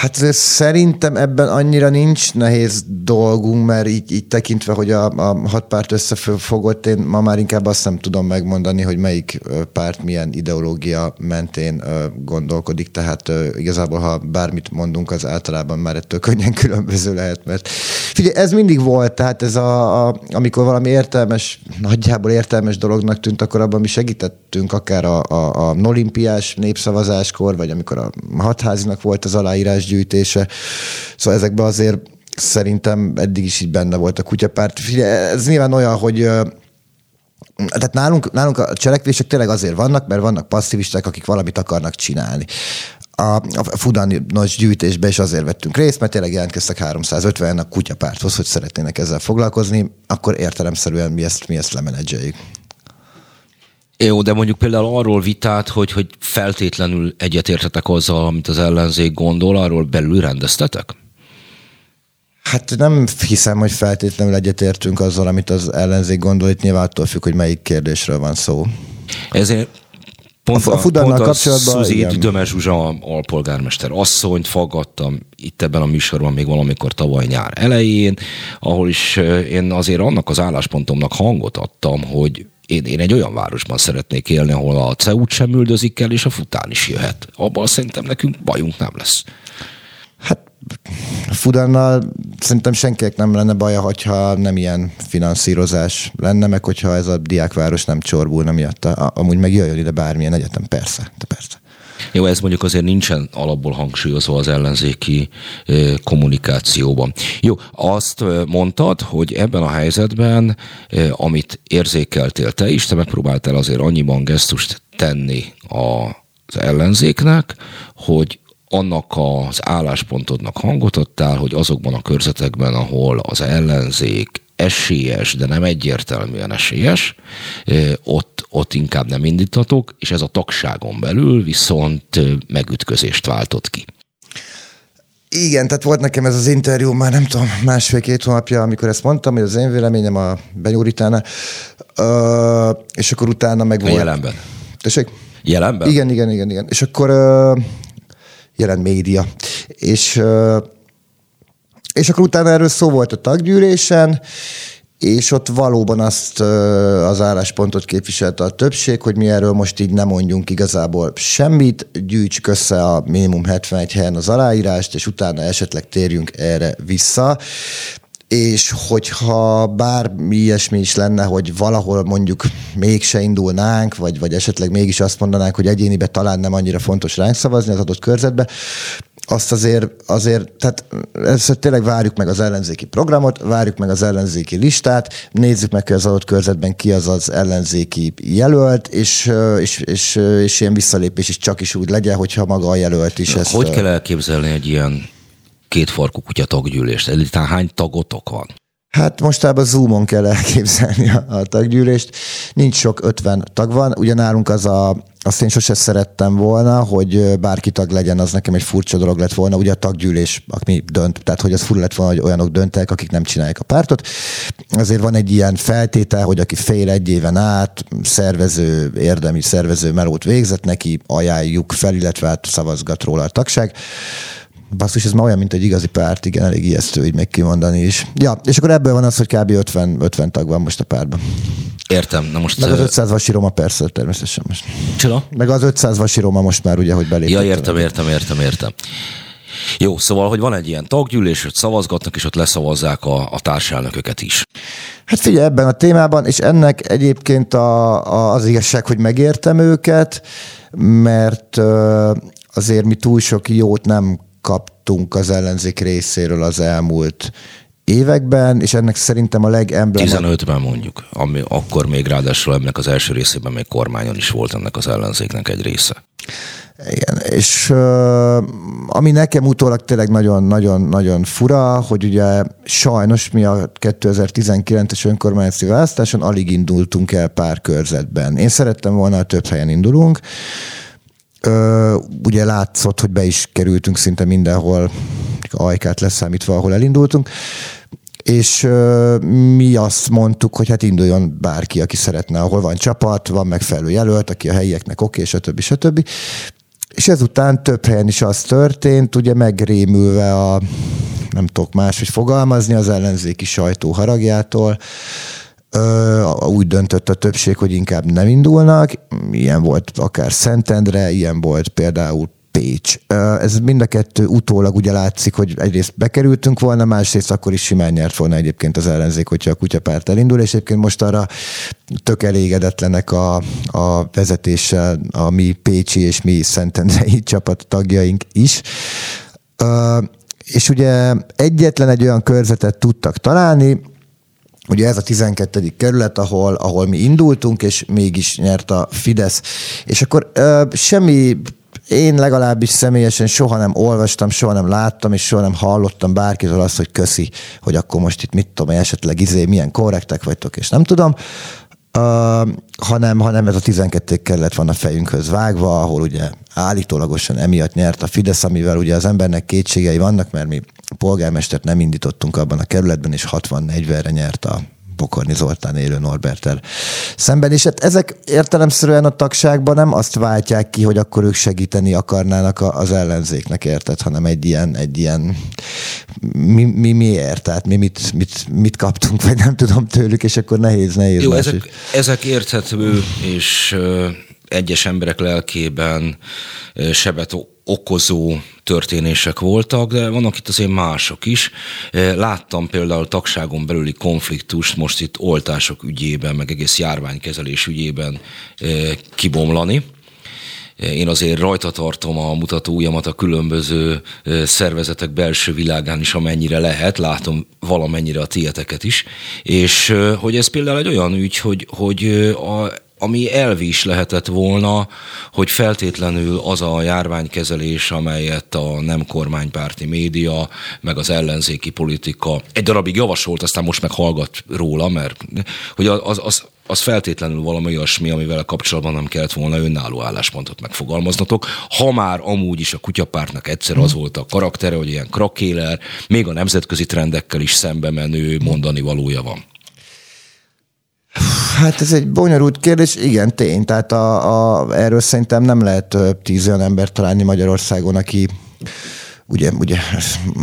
Hát szerintem ebben annyira nincs nehéz dolgunk, mert így, így tekintve, hogy a, a hat párt összefogott, én ma már inkább azt nem tudom megmondani, hogy melyik párt milyen ideológia mentén gondolkodik, tehát igazából, ha bármit mondunk, az általában már ettől könnyen különböző lehet, mert figyelj, ez mindig volt, tehát ez a, a amikor valami értelmes, nagyjából értelmes dolognak tűnt, akkor abban mi segítettünk, akár a, a, a olimpiás népszavazáskor, vagy amikor a hatházinak volt az aláírás gyűjtése. Szóval ezekben azért szerintem eddig is így benne volt a kutyapárt. Ez nyilván olyan, hogy tehát nálunk, nálunk a cselekvések tényleg azért vannak, mert vannak passzivisták, akik valamit akarnak csinálni. A, a Fudanos gyűjtésbe is azért vettünk részt, mert tényleg jelentkeztek 350 a kutyapárthoz, hogy szeretnének ezzel foglalkozni, akkor értelemszerűen mi ezt, mi ezt lemenedzseljük. Jó, de mondjuk például arról vitát, hogy, hogy feltétlenül egyetértetek azzal, amit az ellenzék gondol, arról belül rendeztetek? Hát nem hiszem, hogy feltétlenül egyetértünk azzal, amit az ellenzék gondol, itt nyilván attól függ, hogy melyik kérdésről van szó. Ezért Pont a, a Fudannal kapcsolatban... Szuzi Dömer Zsuzsa alpolgármester asszonyt faggattam itt ebben a műsorban még valamikor tavaly nyár elején, ahol is én azért annak az álláspontomnak hangot adtam, hogy én, én egy olyan városban szeretnék élni, ahol a CEU sem üldözik el, és a fután is jöhet. Abban szerintem nekünk bajunk nem lesz. Hát Fudannal szerintem senkinek nem lenne baja, hogyha nem ilyen finanszírozás lenne, meg hogyha ez a diákváros nem csorbulna miatta. Amúgy meg jöjjön ide bármilyen egyetem, persze, de persze. Jó, ez mondjuk azért nincsen alapból hangsúlyozva az ellenzéki kommunikációban. Jó, azt mondtad, hogy ebben a helyzetben, amit érzékeltél te is, te megpróbáltál azért annyiban gesztust tenni az ellenzéknek, hogy annak az álláspontodnak hangot adtál, hogy azokban a körzetekben, ahol az ellenzék esélyes, de nem egyértelműen esélyes, ott, ott inkább nem indítatok, és ez a tagságon belül viszont megütközést váltott ki. Igen, tehát volt nekem ez az interjú már nem tudom, másfél-két hónapja, amikor ezt mondtam, hogy az én véleményem a Benyúritánál, és akkor utána meg volt. Jelenben. Tessék? Jelenben? Igen, igen, igen, igen. És akkor jelent média. És és akkor utána erről szó volt a taggyűlésen, és ott valóban azt az álláspontot képviselte a többség, hogy mi erről most így nem mondjunk igazából semmit, gyűjtsük össze a minimum 71 helyen az aláírást, és utána esetleg térjünk erre vissza. És hogyha bármi ilyesmi is lenne, hogy valahol mondjuk mégse indulnánk, vagy, vagy esetleg mégis azt mondanánk, hogy egyénibe talán nem annyira fontos ránk szavazni az adott körzetbe, azt azért, azért tehát ezt tényleg várjuk meg az ellenzéki programot, várjuk meg az ellenzéki listát, nézzük meg, hogy az adott körzetben ki az az ellenzéki jelölt, és, és, és, és ilyen visszalépés is csak is úgy legyen, hogyha maga a jelölt is ezt... Hogy kell elképzelni egy ilyen két farkú kutya taggyűlést? Egyáltalán hány tagotok van? Hát mostában Zoomon kell elképzelni a, taggyűlést. Nincs sok 50 tag van. Ugyanálunk az a, azt én sose szerettem volna, hogy bárki tag legyen, az nekem egy furcsa dolog lett volna. Ugye a taggyűlés, aki dönt, tehát hogy az fura lett volna, hogy olyanok döntek, akik nem csinálják a pártot. Azért van egy ilyen feltétel, hogy aki fél egy éven át szervező, érdemi szervező melót végzett, neki ajánljuk fel, illetve hát szavazgat róla a tagság. Basszus, ez ma olyan, mint egy igazi párt, igen, elég ijesztő így meg kimondani is. Ja, és akkor ebből van az, hogy kb. 50, 50 tag van most a párban. Értem. Na most, Meg az 500 vasi Roma persze, természetesen most. Csoda? Meg az 500 vasi Roma most már ugye, hogy belépett. Ja, értem, értem, értem, értem. Jó, szóval, hogy van egy ilyen taggyűlés, hogy szavazgatnak, és ott leszavazzák a, a társelnököket is. Hát figyelj, ebben a témában, és ennek egyébként a, a, az igazság, hogy megértem őket, mert azért mi túl sok jót nem kaptunk az ellenzék részéről az elmúlt években, és ennek szerintem a legemblematik... 15-ben mondjuk, ami akkor még ráadásul ennek az első részében még kormányon is volt ennek az ellenzéknek egy része. Igen, és ami nekem utólag tényleg nagyon-nagyon-nagyon fura, hogy ugye sajnos mi a 2019-es önkormányzati választáson alig indultunk el pár körzetben. Én szerettem volna, a több helyen indulunk, Ö, ugye látszott, hogy be is kerültünk szinte mindenhol, ajkát leszámítva, ahol elindultunk, és ö, mi azt mondtuk, hogy hát induljon bárki, aki szeretne, ahol van csapat, van megfelelő jelölt, aki a helyieknek oké, okay, stb. stb. És ezután több helyen is az történt, ugye megrémülve a, nem tudok máshogy fogalmazni, az ellenzéki sajtó haragjától, úgy döntött a többség, hogy inkább nem indulnak. Ilyen volt akár Szentendre, ilyen volt például Pécs. Ez mind a kettő utólag ugye látszik, hogy egyrészt bekerültünk volna, másrészt akkor is simán nyert volna egyébként az ellenzék, hogyha a kutyapárt elindul, és egyébként most arra tök elégedetlenek a, a vezetéssel a mi Pécsi és mi Szentendrei csapat tagjaink is. És ugye egyetlen egy olyan körzetet tudtak találni, Ugye ez a 12. kerület, ahol, ahol mi indultunk, és mégis nyert a Fidesz. És akkor ö, semmi én legalábbis személyesen soha nem olvastam, soha nem láttam, és soha nem hallottam bárkitől azt, hogy köszi, hogy akkor most itt mit tudom, esetleg izé, milyen korrektek vagytok, és nem tudom, uh, hanem, hanem ez a 12 kerület van a fejünkhöz vágva, ahol ugye állítólagosan emiatt nyert a Fidesz, amivel ugye az embernek kétségei vannak, mert mi polgármestert nem indítottunk abban a kerületben, és 60-40-re nyert a Pokorni Zoltán élő Norbertel szemben. És hát ezek értelemszerűen a tagságban nem azt váltják ki, hogy akkor ők segíteni akarnának az ellenzéknek, érted, hanem egy ilyen, egy ilyen mi, mi miért, tehát mi mit, mit, mit kaptunk, vagy nem tudom tőlük, és akkor nehéz, nehéz. Jó, ezek, ezek érthető, és egyes emberek lelkében sebet okozó történések voltak, de vannak itt azért mások is. Láttam például tagságon belüli konfliktust most itt oltások ügyében, meg egész járványkezelés ügyében kibomlani. Én azért rajta tartom a mutató ujjamat a különböző szervezetek belső világán is, amennyire lehet, látom valamennyire a tieteket is, és hogy ez például egy olyan ügy, hogy, hogy a ami elvi is lehetett volna, hogy feltétlenül az a járványkezelés, amelyet a nem kormánypárti média, meg az ellenzéki politika egy darabig javasolt, aztán most meg hallgat róla, mert hogy az, az, az feltétlenül valami olyasmi, amivel kapcsolatban nem kellett volna önálló álláspontot megfogalmaznatok. Ha már amúgy is a kutyapártnak egyszer az volt a karaktere, hogy ilyen krakéler, még a nemzetközi trendekkel is szembe menő mondani valója van. Hát ez egy bonyolult kérdés, igen, tény. Tehát a, a, erről szerintem nem lehet tíz olyan ember találni Magyarországon, aki ugye, ugye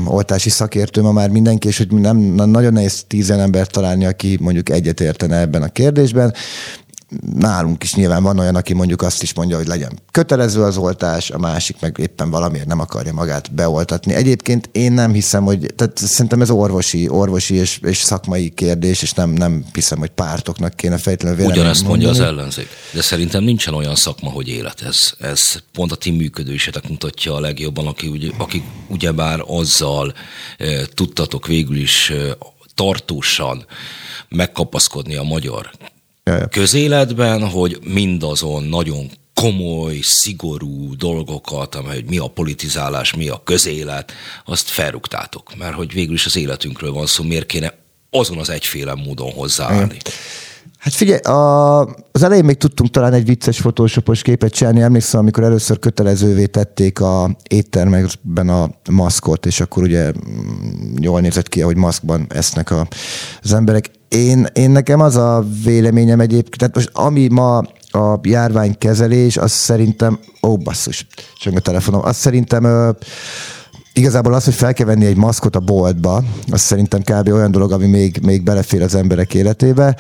oltási szakértő ma már mindenki, és hogy nem, nagyon nehéz tízen embert találni, aki mondjuk egyetértene ebben a kérdésben nálunk is nyilván van olyan, aki mondjuk azt is mondja, hogy legyen kötelező az oltás, a másik meg éppen valamiért nem akarja magát beoltatni. Egyébként én nem hiszem, hogy, tehát szerintem ez orvosi, orvosi és, és szakmai kérdés, és nem, nem hiszem, hogy pártoknak kéne fejtelenül véleményt Ugyanezt mondja az ellenzék. De szerintem nincsen olyan szakma, hogy élet. Ez, ez pont a ti működősétek mutatja a legjobban, aki, ugye, akik ugyebár azzal e, tudtatok végül is e, tartósan megkapaszkodni a magyar közéletben, hogy mindazon nagyon komoly, szigorú dolgokat, amely hogy mi a politizálás, mi a közélet, azt felrúgtátok. Mert hogy végül is az életünkről van szó, miért kéne azon az egyféle módon hozzáállni. Hát figyelj, a, az elején még tudtunk talán egy vicces fotósopos képet csinálni. Emlékszem, amikor először kötelezővé tették a éttermekben a maszkot, és akkor ugye mm, jól nézett ki, hogy maszkban esznek a, az emberek. Én, én nekem az a véleményem egyébként, tehát most ami ma a járványkezelés, az szerintem, ó basszus, csak a telefonom, az szerintem ö, igazából az, hogy fel kell venni egy maszkot a boltba, az szerintem kb. olyan dolog, ami még, még belefér az emberek életébe.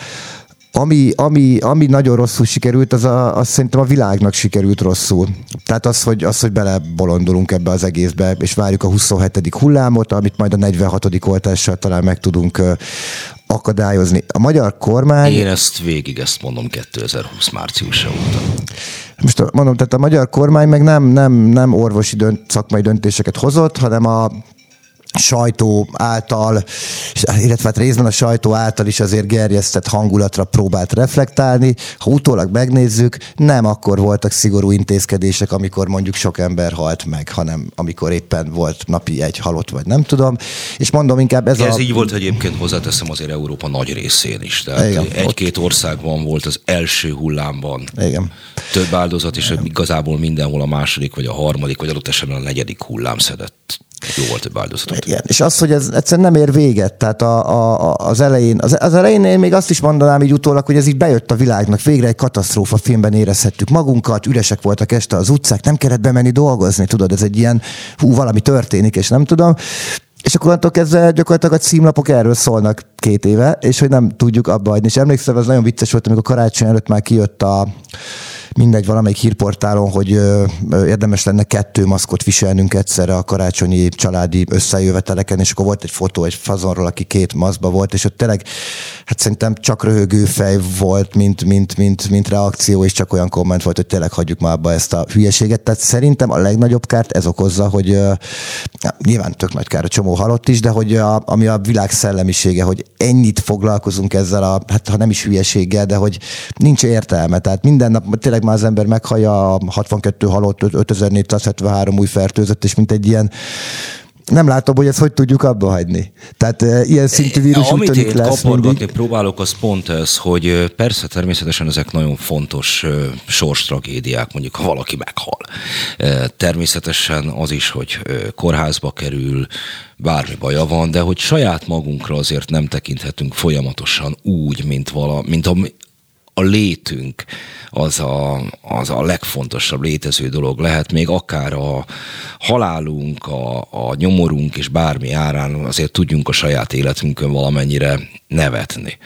Ami, ami, ami nagyon rosszul sikerült, az, a, az szerintem a világnak sikerült rosszul. Tehát az, hogy, az, hogy belebolondulunk ebbe az egészbe, és várjuk a 27. hullámot, amit majd a 46. oltással talán meg tudunk akadályozni. A magyar kormány... Én ezt végig ezt mondom 2020 márciusa óta. Most mondom, tehát a magyar kormány meg nem, nem, nem orvosi dönt, szakmai döntéseket hozott, hanem a sajtó által, illetve hát részben a sajtó által is azért gerjesztett hangulatra próbált reflektálni. Ha utólag megnézzük, nem akkor voltak szigorú intézkedések, amikor mondjuk sok ember halt meg, hanem amikor éppen volt napi egy halott, vagy nem tudom. És mondom inkább ez Ez a... így volt egyébként hozzáteszem azért Európa nagy részén is. Tehát egy-két országban volt az első hullámban Igen. több áldozat, és Igen. igazából mindenhol a második, vagy a harmadik, vagy adott esetben a negyedik hullám szedett jó volt több áldozatot. Igen, és az, hogy ez egyszerűen nem ér véget, tehát a, a, az elején, az, az elején én még azt is mondanám így utólag, hogy ez így bejött a világnak, végre egy katasztrófa filmben érezhettük magunkat, üresek voltak este az utcák, nem kellett bemenni dolgozni, tudod, ez egy ilyen, hú, valami történik, és nem tudom. És akkor onnantól kezdve gyakorlatilag a címlapok erről szólnak két éve, és hogy nem tudjuk abba hagyni. És emlékszem, ez nagyon vicces volt, amikor karácsony előtt már kijött a mindegy valamelyik hírportálon, hogy érdemes lenne kettő maszkot viselnünk egyszerre a karácsonyi családi összejöveteleken, és akkor volt egy fotó egy fazonról, aki két maszkba volt, és ott tényleg, hát szerintem csak röhögő fej volt, mint, mint, mint, mint reakció, és csak olyan komment volt, hogy tényleg hagyjuk már abba ezt a hülyeséget. Tehát szerintem a legnagyobb kárt ez okozza, hogy nyilván tök nagy kár, a csomó halott is, de hogy a, ami a világ szellemisége, hogy ennyit foglalkozunk ezzel a, hát ha nem is hülyeséggel, de hogy nincs értelme. Tehát minden nap tényleg már az ember meghallja a 62 halott, 5473 új fertőzött, és mint egy ilyen nem látom, hogy ezt hogy tudjuk abba hagyni. Tehát e, ilyen szintű vírus Amit én lesz mindig. próbálok, az pont ez, hogy persze természetesen ezek nagyon fontos e, sorstragédiák, mondjuk ha valaki meghal. E, természetesen az is, hogy kórházba kerül, bármi baja van, de hogy saját magunkra azért nem tekinthetünk folyamatosan úgy, mint, vala, mint a, a létünk az a, az a legfontosabb létező dolog lehet, még akár a halálunk, a, a nyomorunk és bármi árán azért tudjunk a saját életünkön valamennyire nevetni.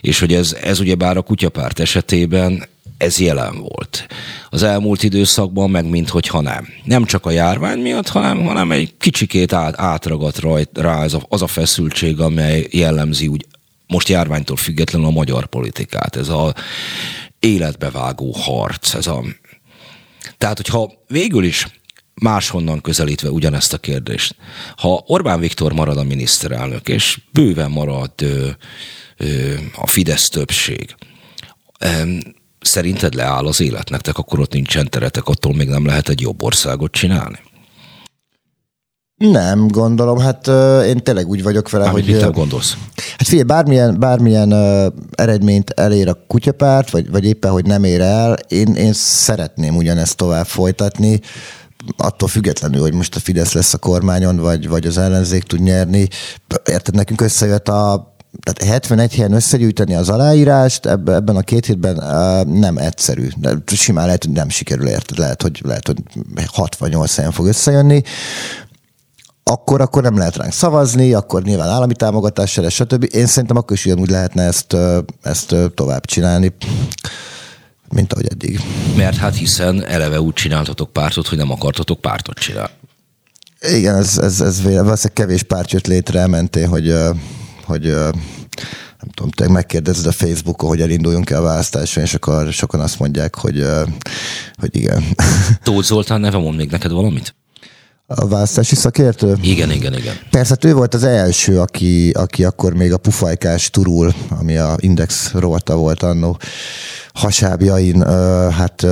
És hogy ez, ez ugye bár a kutyapárt esetében ez jelen volt. Az elmúlt időszakban meg minthogyha nem. Nem csak a járvány miatt, hanem, hanem egy kicsikét át, átragadt rajt, rá az a, az a feszültség, amely jellemzi úgy most járványtól függetlenül a magyar politikát. Ez a életbevágó harc. Ez a... Tehát, hogyha végül is máshonnan közelítve ugyanezt a kérdést, ha Orbán Viktor marad a miniszterelnök, és bőven marad ö, ö, a Fidesz többség, ö, szerinted leáll az élet nektek, akkor ott nincsen teretek, attól még nem lehet egy jobb országot csinálni? Nem, gondolom. Hát uh, én tényleg úgy vagyok vele, Mármint hogy... Mit gondolsz? Hát figyelj, bármilyen, bármilyen uh, eredményt elér a kutyapárt, vagy, vagy éppen, hogy nem ér el, én, én szeretném ugyanezt tovább folytatni attól függetlenül, hogy most a Fidesz lesz a kormányon, vagy, vagy az ellenzék tud nyerni. Érted, nekünk összejött a tehát 71 helyen összegyűjteni az aláírást ebben a két hétben nem egyszerű. De simán lehet, hogy nem sikerül, érted? Lehet, hogy, lehet, hogy 68 helyen fog összejönni akkor, akkor nem lehet ránk szavazni, akkor nyilván állami támogatás lesz, stb. Én szerintem akkor is ugyanúgy lehetne ezt, ezt tovább csinálni mint ahogy eddig. Mert hát hiszen eleve úgy csináltatok pártot, hogy nem akartatok pártot csinálni. Igen, ez, ez, ez valószínűleg kevés párt jött létre, elmentél, hogy, hogy nem tudom, te megkérdezed a Facebookon, hogy elinduljunk el a választáson, és akkor sokan azt mondják, hogy, hogy igen. Tóth Zoltán neve mond még neked valamit? A választási szakértő? Igen, igen, igen. Persze, hát ő volt az első, aki, aki akkor még a pufajkás turul, ami a Index rovata volt annó hasábjain, hát...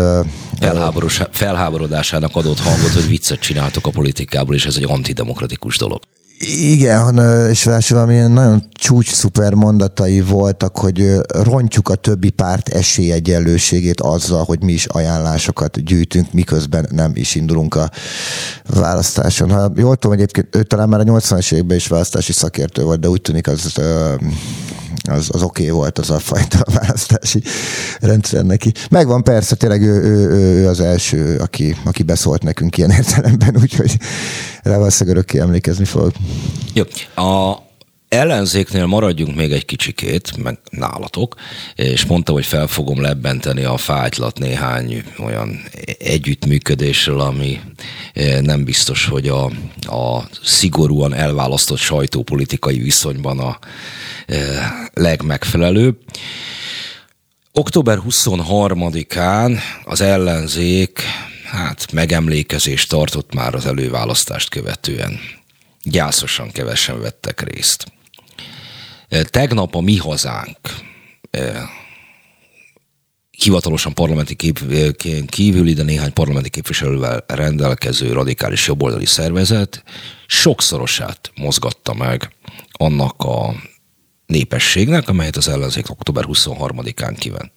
felháborodásának adott hangot, hogy viccet csináltok a politikából, és ez egy antidemokratikus dolog. Igen, és valami nagyon csúcs szuper mondatai voltak, hogy rontjuk a többi párt esélyegyenlőségét azzal, hogy mi is ajánlásokat gyűjtünk, miközben nem is indulunk a választáson. Ha jól tudom, egyébként ő talán már a 80-as években is választási szakértő volt, de úgy tűnik az az, az oké okay volt az a fajta választási rendszer neki. Megvan persze, tényleg ő, ő, ő, az első, aki, aki beszólt nekünk ilyen értelemben, úgyhogy rá valószínűleg örökké emlékezni fog. Jó, a ellenzéknél maradjunk még egy kicsikét, meg nálatok, és mondta, hogy fel fogom lebbenteni a fájtlat néhány olyan együttműködésről, ami eh, nem biztos, hogy a, a szigorúan elválasztott sajtópolitikai viszonyban a legmegfelelőbb. Október 23-án az ellenzék hát megemlékezést tartott már az előválasztást követően. Gyászosan kevesen vettek részt. Tegnap a Mi Hazánk hivatalosan parlamenti kép, kívüli, de néhány parlamenti képviselővel rendelkező radikális jobboldali szervezet sokszorosát mozgatta meg annak a népességnek, amelyet az ellenzék október 23-án kíván.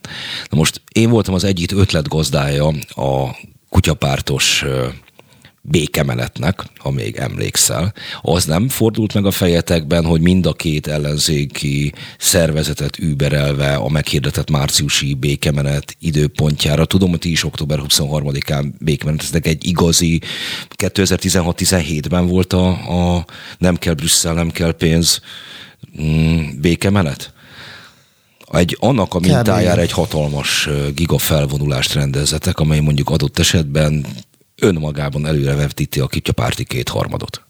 Na most én voltam az egyik ötletgazdája a kutyapártos békemenetnek, ha még emlékszel, az nem fordult meg a fejetekben, hogy mind a két ellenzéki szervezetet überelve a meghirdetett márciusi békemenet időpontjára. Tudom, hogy ti is október 23-án békemeneteztek egy igazi 2016-17-ben volt a, a nem kell Brüsszel, nem kell pénz mm, békemenet? Egy, annak a mintájára egy hatalmas gigafelvonulást rendezetek, amely mondjuk adott esetben önmagában előrevetíti a kityapárti kétharmadot.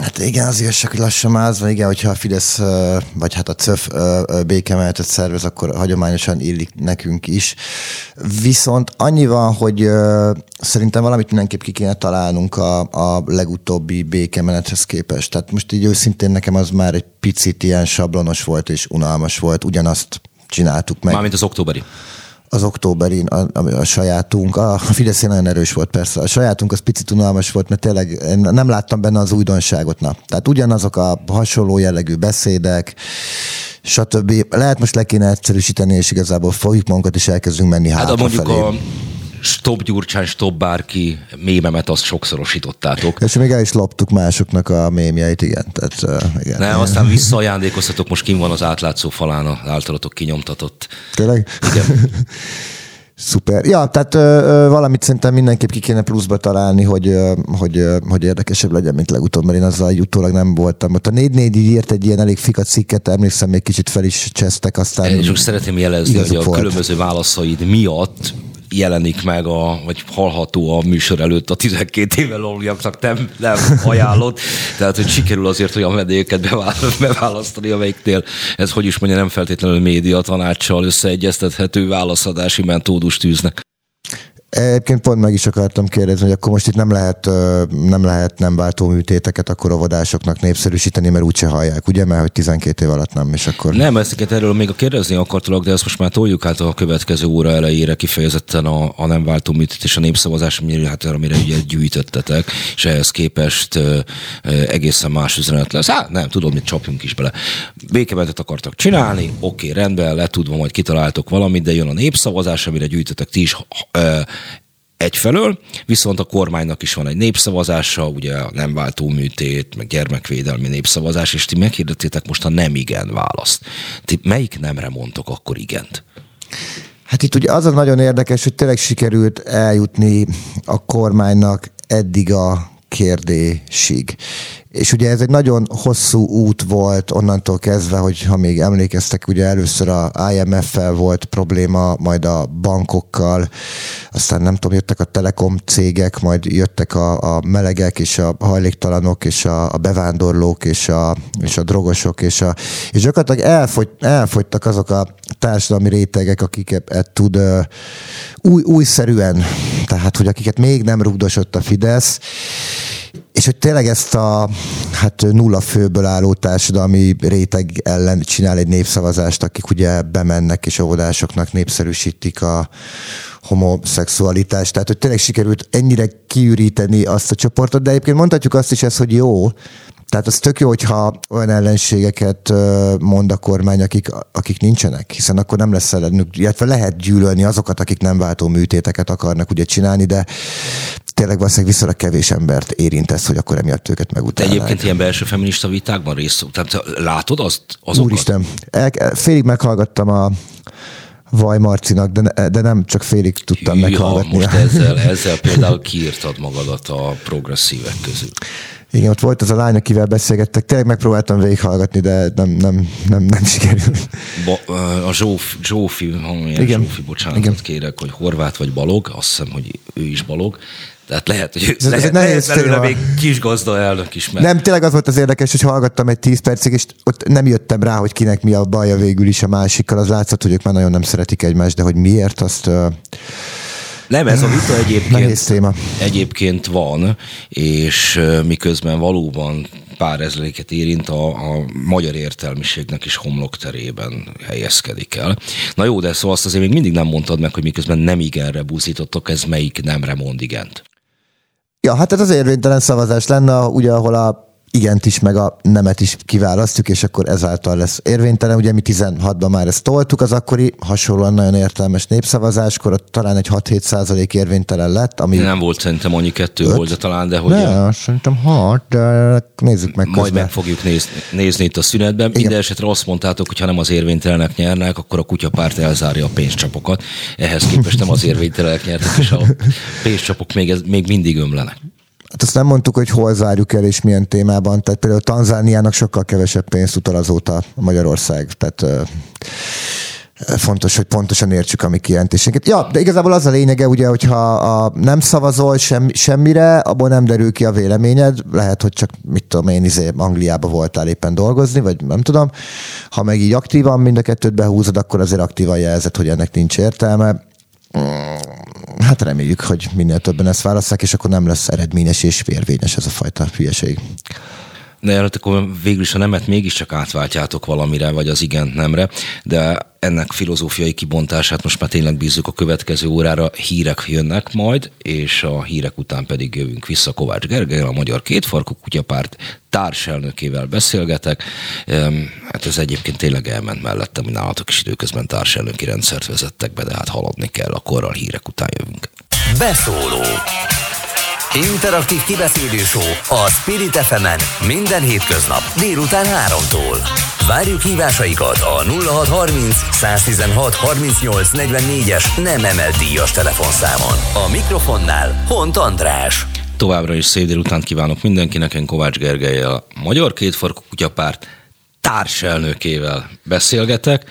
Hát igen, az igazság, hogy lassan mázva, igen, hogyha a Fidesz, vagy hát a CÖF békemeltet szervez, akkor hagyományosan illik nekünk is. Viszont annyi van, hogy szerintem valamit mindenképp ki kéne találnunk a, a legutóbbi békemenethez képest. Tehát most így őszintén nekem az már egy picit ilyen sablonos volt és unalmas volt, ugyanazt csináltuk meg. Mármint az októberi az októberin a, a, a sajátunk, a, a Fidesz nagyon erős volt persze, a sajátunk az picit unalmas volt, mert tényleg én nem láttam benne az újdonságot. Na. Tehát ugyanazok a hasonló jellegű beszédek, stb. Lehet most le kéne egyszerűsíteni, és igazából fogjuk magunkat, és elkezdünk menni hát hátrafelé. mondjuk a stop Gyurcsán, stop bárki mémemet, azt sokszorosítottátok. És még el is loptuk másoknak a mémjeit, igen. Tehát, uh, igen. Nem, aztán visszaajándékoztatok, most kim van az átlátszó falán az általatok kinyomtatott. Tényleg? Igen. Szuper. Ja, tehát ö, ö, valamit szerintem mindenképp ki kéne pluszba találni, hogy, ö, hogy, ö, hogy érdekesebb legyen, mint legutóbb, mert én azzal egy utólag nem voltam. Ott a 4 4 írt egy ilyen elég fika cikket, emlékszem, még kicsit fel is csesztek, aztán... Én csak szeretném jelezni, hogy a volt. különböző válaszaid miatt jelenik meg, a, vagy hallható a műsor előtt a 12 éve lóliaknak nem, nem ajánlott. Tehát, hogy sikerül azért olyan vendégeket beválasztani, amelyiknél ez, hogy is mondja, nem feltétlenül média tanácssal összeegyeztethető válaszadási metódust tűznek. Egyébként pont meg is akartam kérdezni, hogy akkor most itt nem lehet nem, lehet nem váltó műtéteket akkor óvodásoknak népszerűsíteni, mert úgyse hallják, ugye? Mert hogy 12 év alatt nem, és akkor... Nem, ezeket erről még a kérdezni akartalak, de ezt most már toljuk át a következő óra elejére kifejezetten a, a nem váltó műtét és a népszavazás, amire, hát, amire ugye gyűjtöttetek, és ehhez képest ö, egészen más üzenet lesz. Hát nem, tudom, mit csapjunk is bele. Békemetet akartak csinálni, oké, rendben, letudva majd kitaláltok valamit, de jön a népszavazás, amire gyűjtöttek ti is ö, egyfelől, viszont a kormánynak is van egy népszavazása, ugye a nem váltó műtét, meg gyermekvédelmi népszavazás, és ti meghirdettétek most a nem igen választ. Ti melyik nemre mondtok akkor igent? Hát itt ugye az a nagyon érdekes, hogy tényleg sikerült eljutni a kormánynak eddig a kérdésig. És ugye ez egy nagyon hosszú út volt onnantól kezdve, hogy ha még emlékeztek, ugye először a IMF-fel volt probléma, majd a bankokkal, aztán nem tudom, jöttek a telekom cégek, majd jöttek a, a melegek, és a hajléktalanok, és a, a bevándorlók, és a, és a drogosok, és, a, és gyakorlatilag elfogy, elfogytak azok a társadalmi rétegek, akiket tud uh, új, újszerűen, tehát hogy akiket még nem rugdosott a Fidesz, és hogy tényleg ezt a hát nulla főből álló társadalmi réteg ellen csinál egy népszavazást, akik ugye bemennek és óvodásoknak népszerűsítik a homoszexualitást. Tehát, hogy tényleg sikerült ennyire kiüríteni azt a csoportot, de egyébként mondhatjuk azt is ezt, hogy jó, tehát az tök jó, hogyha olyan ellenségeket mond a kormány, akik, akik nincsenek, hiszen akkor nem lesz ellenük, illetve lehet gyűlölni azokat, akik nem váltó műtéteket akarnak ugye csinálni, de tényleg valószínűleg viszonylag kevés embert érint ez, hogy akkor emiatt őket megutálnák. Te egyébként ilyen belső feminista vitákban részt Tehát látod azt, azokat? Úristen, el, félig meghallgattam a Vaj Marcinak, de, de nem csak félig tudtam Hű, meghallgatni. Most ezzel, ezzel például kiírtad magadat a progresszívek közül. Igen, ott volt az a lány, akivel beszélgettek, tényleg megpróbáltam végighallgatni, de nem, nem, nem, nem sikerült. Ba, a Zsófi, Zsófi, Igen. Zsófi, bocsánatot Igen. kérek, hogy Horvát vagy Balog, azt hiszem, hogy ő is Balog, tehát lehet, hogy ez, lehet, nehéz lehet belőle még kis gazda elnök is. Mert... Nem, tényleg az volt az érdekes, hogy hallgattam egy tíz percig, és ott nem jöttem rá, hogy kinek mi a baja végül is a másikkal. Az látszott, hogy ők már nagyon nem szeretik egymást, de hogy miért, azt... Nem, ez a vita egyébként, téma. egyébként van, és miközben valóban pár ezreléket érint, a, a magyar értelmiségnek is homlokterében helyezkedik el. Na jó, de szóval azt azért még mindig nem mondtad meg, hogy miközben nem igenre búzítottok, ez melyik nemre mond igent? Ja, hát ez az érvénytelen szavazás lenne, ugye, ahol a igent is, meg a nemet is kiválasztjuk, és akkor ezáltal lesz érvénytelen. Ugye mi 16-ban már ezt toltuk, az akkori hasonlóan nagyon értelmes népszavazáskor, ott talán egy 6-7 százalék érvénytelen lett. Ami nem volt szerintem annyi kettő öt. volt, de talán, de hogy... Ne, a... szerintem 6, de nézzük meg Majd közben. meg fogjuk nézni, nézni itt a szünetben. Igen. Minden esetre azt mondtátok, hogy ha nem az érvénytelenek nyernek, akkor a kutyapárt elzárja a pénzcsapokat. Ehhez képest nem az érvénytelenek nyertek, és a pénzcsapok még, ez, még mindig ömlenek. Hát azt nem mondtuk, hogy hol zárjuk el és milyen témában. Tehát például Tanzániának sokkal kevesebb pénzt utal azóta Magyarország. Tehát fontos, hogy pontosan értsük a mi kijelentésünket. Ja, de igazából az a lényege, ugye, hogyha a, nem szavazol sem, semmire, abból nem derül ki a véleményed, lehet, hogy csak, mit tudom én, izé, Angliába voltál éppen dolgozni, vagy nem tudom. Ha meg így aktívan mind a kettőt behúzod, akkor azért aktívan jelzed, hogy ennek nincs értelme. Hát reméljük, hogy minél többen ezt választák, és akkor nem lesz eredményes és vérvényes ez a fajta hülyeség. De hát akkor végül is a nemet mégiscsak átváltjátok valamire, vagy az igent nemre, de ennek filozófiai kibontását most már tényleg bízzuk a következő órára. Hírek jönnek majd, és a hírek után pedig jövünk vissza Kovács Gergely, a Magyar Kétfarkú Kutyapárt társelnökével beszélgetek. Hát ez egyébként tényleg elment mellettem, hogy nálatok is időközben társelnöki rendszert vezettek be, de hát haladni kell, a korral hírek után jövünk. Beszóló Interaktív kibeszélő a Spirit fm minden hétköznap délután 3-tól. Várjuk hívásaikat a 0630 116 38 44-es nem emelt díjas telefonszámon. A mikrofonnál Hont András. Továbbra is szép délután kívánok mindenkinek, én Kovács Gergely, a Magyar Kétfarkú Kutyapárt társelnökével beszélgetek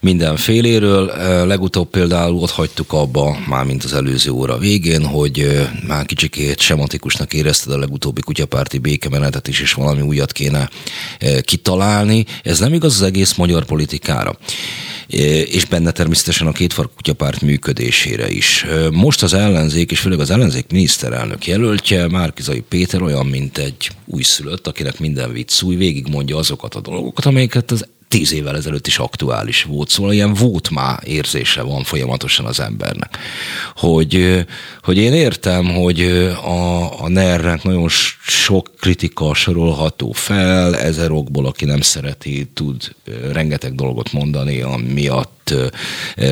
mindenféléről. Legutóbb például ott hagytuk abba, már mint az előző óra végén, hogy már kicsikét sematikusnak érezted a legutóbbi kutyapárti békemenetet is, és valami újat kéne kitalálni. Ez nem igaz az egész magyar politikára és benne természetesen a kétfark kutyapárt működésére is. Most az ellenzék, és főleg az ellenzék miniszterelnök jelöltje, Márkizai Péter olyan, mint egy újszülött, akinek minden vicc új, végigmondja azokat a dolgokat, amelyeket az tíz évvel ezelőtt is aktuális volt, szóval ilyen volt már érzése van folyamatosan az embernek. Hogy, hogy én értem, hogy a, a ner nagyon sok kritika sorolható fel, ezer okból, aki nem szereti, tud rengeteg dolgot mondani, amiatt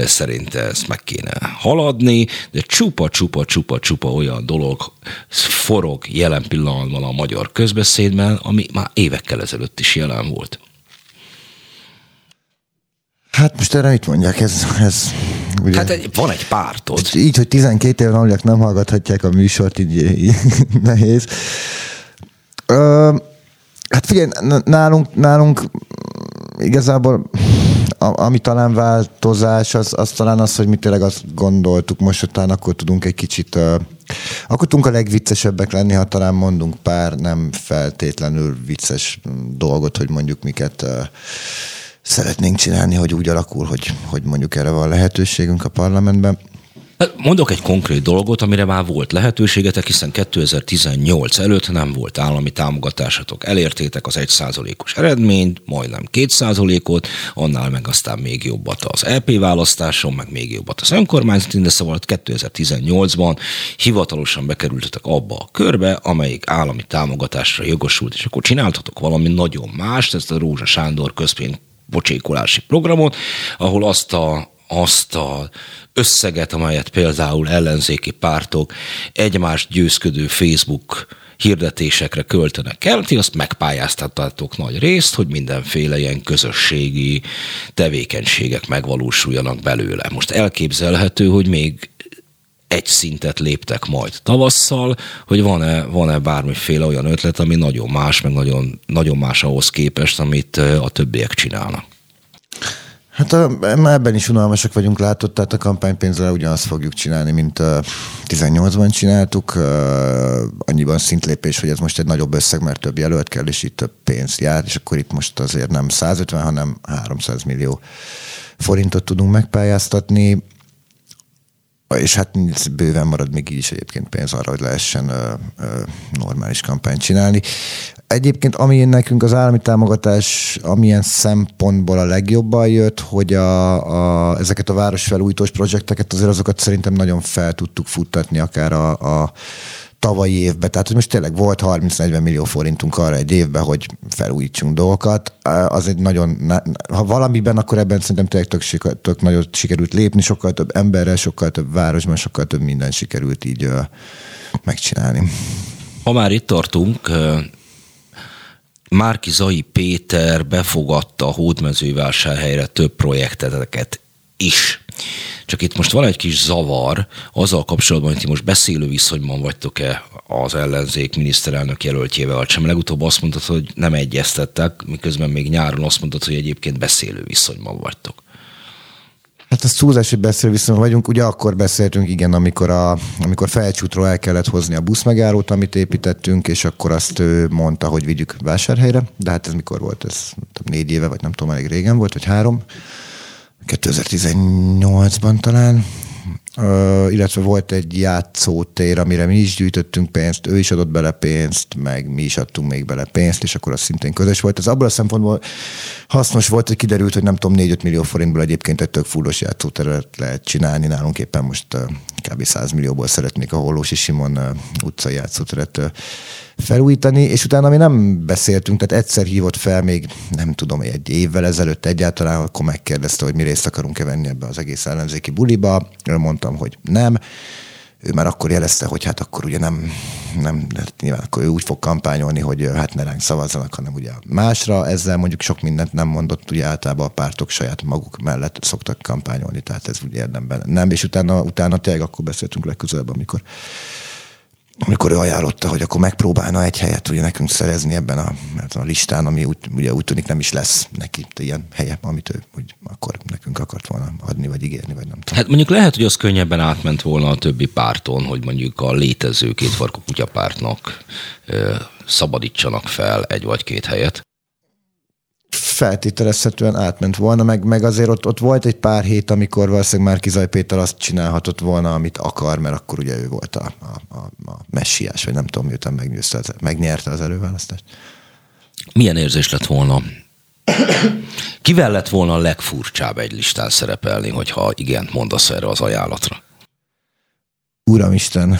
szerinte ezt meg kéne haladni, de csupa, csupa, csupa, csupa olyan dolog forog jelen pillanatban a magyar közbeszédben, ami már évekkel ezelőtt is jelen volt. Hát most erre mit mondják, ez, ez Ugye? Hát egy, van egy pártod. Így, hogy 12 éven aluliak nem hallgathatják a műsort, így, így nehéz. Ö, hát figyelj, nálunk, nálunk igazából a, ami talán változás, az, az talán az, hogy mi tényleg azt gondoltuk most, hogy talán akkor tudunk egy kicsit, uh, akkor tudunk a legviccesebbek lenni, ha talán mondunk pár nem feltétlenül vicces dolgot, hogy mondjuk miket uh, szeretnénk csinálni, hogy úgy alakul, hogy, hogy mondjuk erre van lehetőségünk a parlamentben. Hát mondok egy konkrét dolgot, amire már volt lehetőségetek, hiszen 2018 előtt nem volt állami támogatásatok. Elértétek az 1%-os eredményt, majdnem 2%-ot, annál meg aztán még jobbat az EP választáson, meg még jobbat az önkormányzati, de szóval 2018-ban hivatalosan bekerültetek abba a körbe, amelyik állami támogatásra jogosult, és akkor csináltatok valami nagyon mást, ezt a Rózsa Sándor közpénz pocsékolási programot, ahol azt a azt a összeget, amelyet például ellenzéki pártok egymást győzködő Facebook hirdetésekre költenek el, ti azt megpályáztattatok nagy részt, hogy mindenféle ilyen közösségi tevékenységek megvalósuljanak belőle. Most elképzelhető, hogy még egy szintet léptek majd tavasszal, hogy van-e, van-e bármiféle olyan ötlet, ami nagyon más, meg nagyon, nagyon más ahhoz képest, amit a többiek csinálnak. Hát a, ebben is unalmasak vagyunk látott, tehát a kampánypénzzel ugyanazt fogjuk csinálni, mint a 18-ban csináltuk. Annyiban szintlépés, hogy ez most egy nagyobb összeg, mert több jelölt kell, és itt több pénz jár, és akkor itt most azért nem 150, hanem 300 millió forintot tudunk megpályáztatni és hát bőven marad még így is egyébként pénz arra, hogy lehessen ö, ö, normális kampányt csinálni. Egyébként ami nekünk az állami támogatás amilyen szempontból a legjobban jött, hogy a, a, ezeket a városfelújítós projekteket azért azokat szerintem nagyon fel tudtuk futtatni akár a, a tavalyi évben, tehát hogy most tényleg volt 30-40 millió forintunk arra egy évben, hogy felújítsunk dolgokat, az egy nagyon, ha valamiben, akkor ebben szerintem tényleg tök, tök nagyon sikerült lépni, sokkal több emberrel, sokkal több városban, sokkal több minden sikerült így megcsinálni. Ha már itt tartunk, Márki Zai Péter befogadta a hódmezővásárhelyre több projekteteket is. Csak itt most van egy kis zavar azzal kapcsolatban, hogy ti most beszélő viszonyban vagytok-e az ellenzék miniszterelnök jelöltjével, sem. Legutóbb azt mondtad, hogy nem egyeztettek, miközben még nyáron azt mondtad, hogy egyébként beszélő viszonyban vagytok. Hát a túlzás, hogy beszél viszont vagyunk. Ugye akkor beszéltünk, igen, amikor, a, amikor felcsútról el kellett hozni a buszmegállót, amit építettünk, és akkor azt ő mondta, hogy vigyük vásárhelyre. De hát ez mikor volt? Ez négy éve, vagy nem tudom, elég régen volt, vagy három. 2018-ban talán, Uh, illetve volt egy játszótér, amire mi is gyűjtöttünk pénzt, ő is adott bele pénzt, meg mi is adtunk még bele pénzt, és akkor az szintén közös volt. Ez abból a szempontból hasznos volt, hogy kiderült, hogy nem tudom, 4-5 millió forintból egyébként egy tök fullos játszóteret lehet csinálni. Nálunk éppen most uh, kb. 100 millióból szeretnék a Hollósi Simon uh, utcai játszóteret felújítani, és utána mi nem beszéltünk, tehát egyszer hívott fel még, nem tudom, egy évvel ezelőtt egyáltalán, akkor megkérdezte, hogy mi részt akarunk-e venni ebbe az egész ellenzéki buliba. Mondtam, hogy nem. Ő már akkor jelezte, hogy hát akkor ugye nem, nem hát nyilván akkor ő úgy fog kampányolni, hogy hát ne ránk szavazzanak, hanem ugye másra. Ezzel mondjuk sok mindent nem mondott, ugye általában a pártok saját maguk mellett szoktak kampányolni, tehát ez ugye érdemben nem. És utána, utána tényleg akkor beszéltünk legközelebb, amikor amikor ő ajánlotta, hogy akkor megpróbálna egy helyet ugye nekünk szerezni ebben a, a listán, ami úgy, ugye úgy tűnik nem is lesz neki ilyen helye, amit ő úgy akkor nekünk akart volna adni, vagy ígérni, vagy nem tudom. Hát mondjuk lehet, hogy az könnyebben átment volna a többi párton, hogy mondjuk a létező kétfarkú kutyapártnak ö, szabadítsanak fel egy vagy két helyet feltételezhetően átment volna, meg, meg azért ott, ott volt egy pár hét, amikor valószínűleg már Kizaj Péter azt csinálhatott volna, amit akar, mert akkor ugye ő volt a, a, a, a messiás, vagy nem tudom, miután megnyerte megnyerte az előválasztást. Milyen érzés lett volna? Kivel lett volna a legfurcsább egy listán szerepelni, hogyha igen mondasz erre az ajánlatra? Uramisten,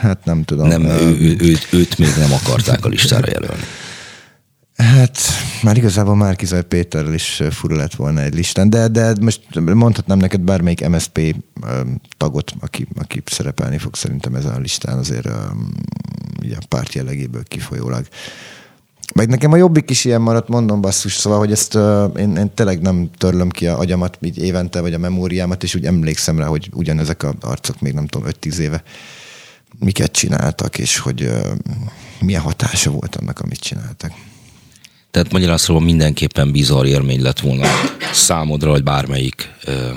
hát nem tudom. Nem, ő, ő, őt, őt még nem akarták a listára jelölni. Hát már igazából már Kizaj Péterrel is fura lett volna egy listán, de, de most mondhatnám neked bármelyik MSP tagot, aki, aki szerepelni fog szerintem ezen a listán azért ugye párt jellegéből kifolyólag Meg nekem a jobbik is ilyen maradt, mondom basszus, szóval, hogy ezt uh, én, én tényleg nem törlöm ki a agyamat így évente, vagy a memóriámat, és úgy emlékszem rá, hogy ugyanezek a arcok még nem tudom, 5-10 éve miket csináltak, és hogy uh, milyen hatása volt annak, amit csináltak. Tehát magyarán szóval mindenképpen bizarr élmény lett volna számodra, hogy bármelyik ö,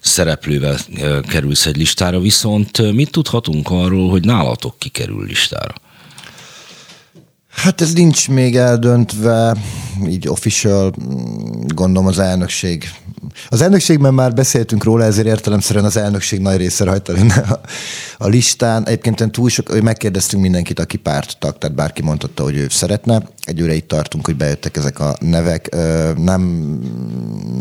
szereplővel ö, kerülsz egy listára, viszont mit tudhatunk arról, hogy nálatok kikerül listára? Hát ez nincs még eldöntve, így official, gondolom az elnökség. Az elnökségben már beszéltünk róla, ezért értelemszerűen az elnökség nagy része rajta lenne a, a listán. Egyébként túl sok, megkérdeztünk mindenkit, aki párt tag, tehát bárki mondhatta, hogy ő szeretne. Egyőre itt tartunk, hogy bejöttek ezek a nevek. Nem,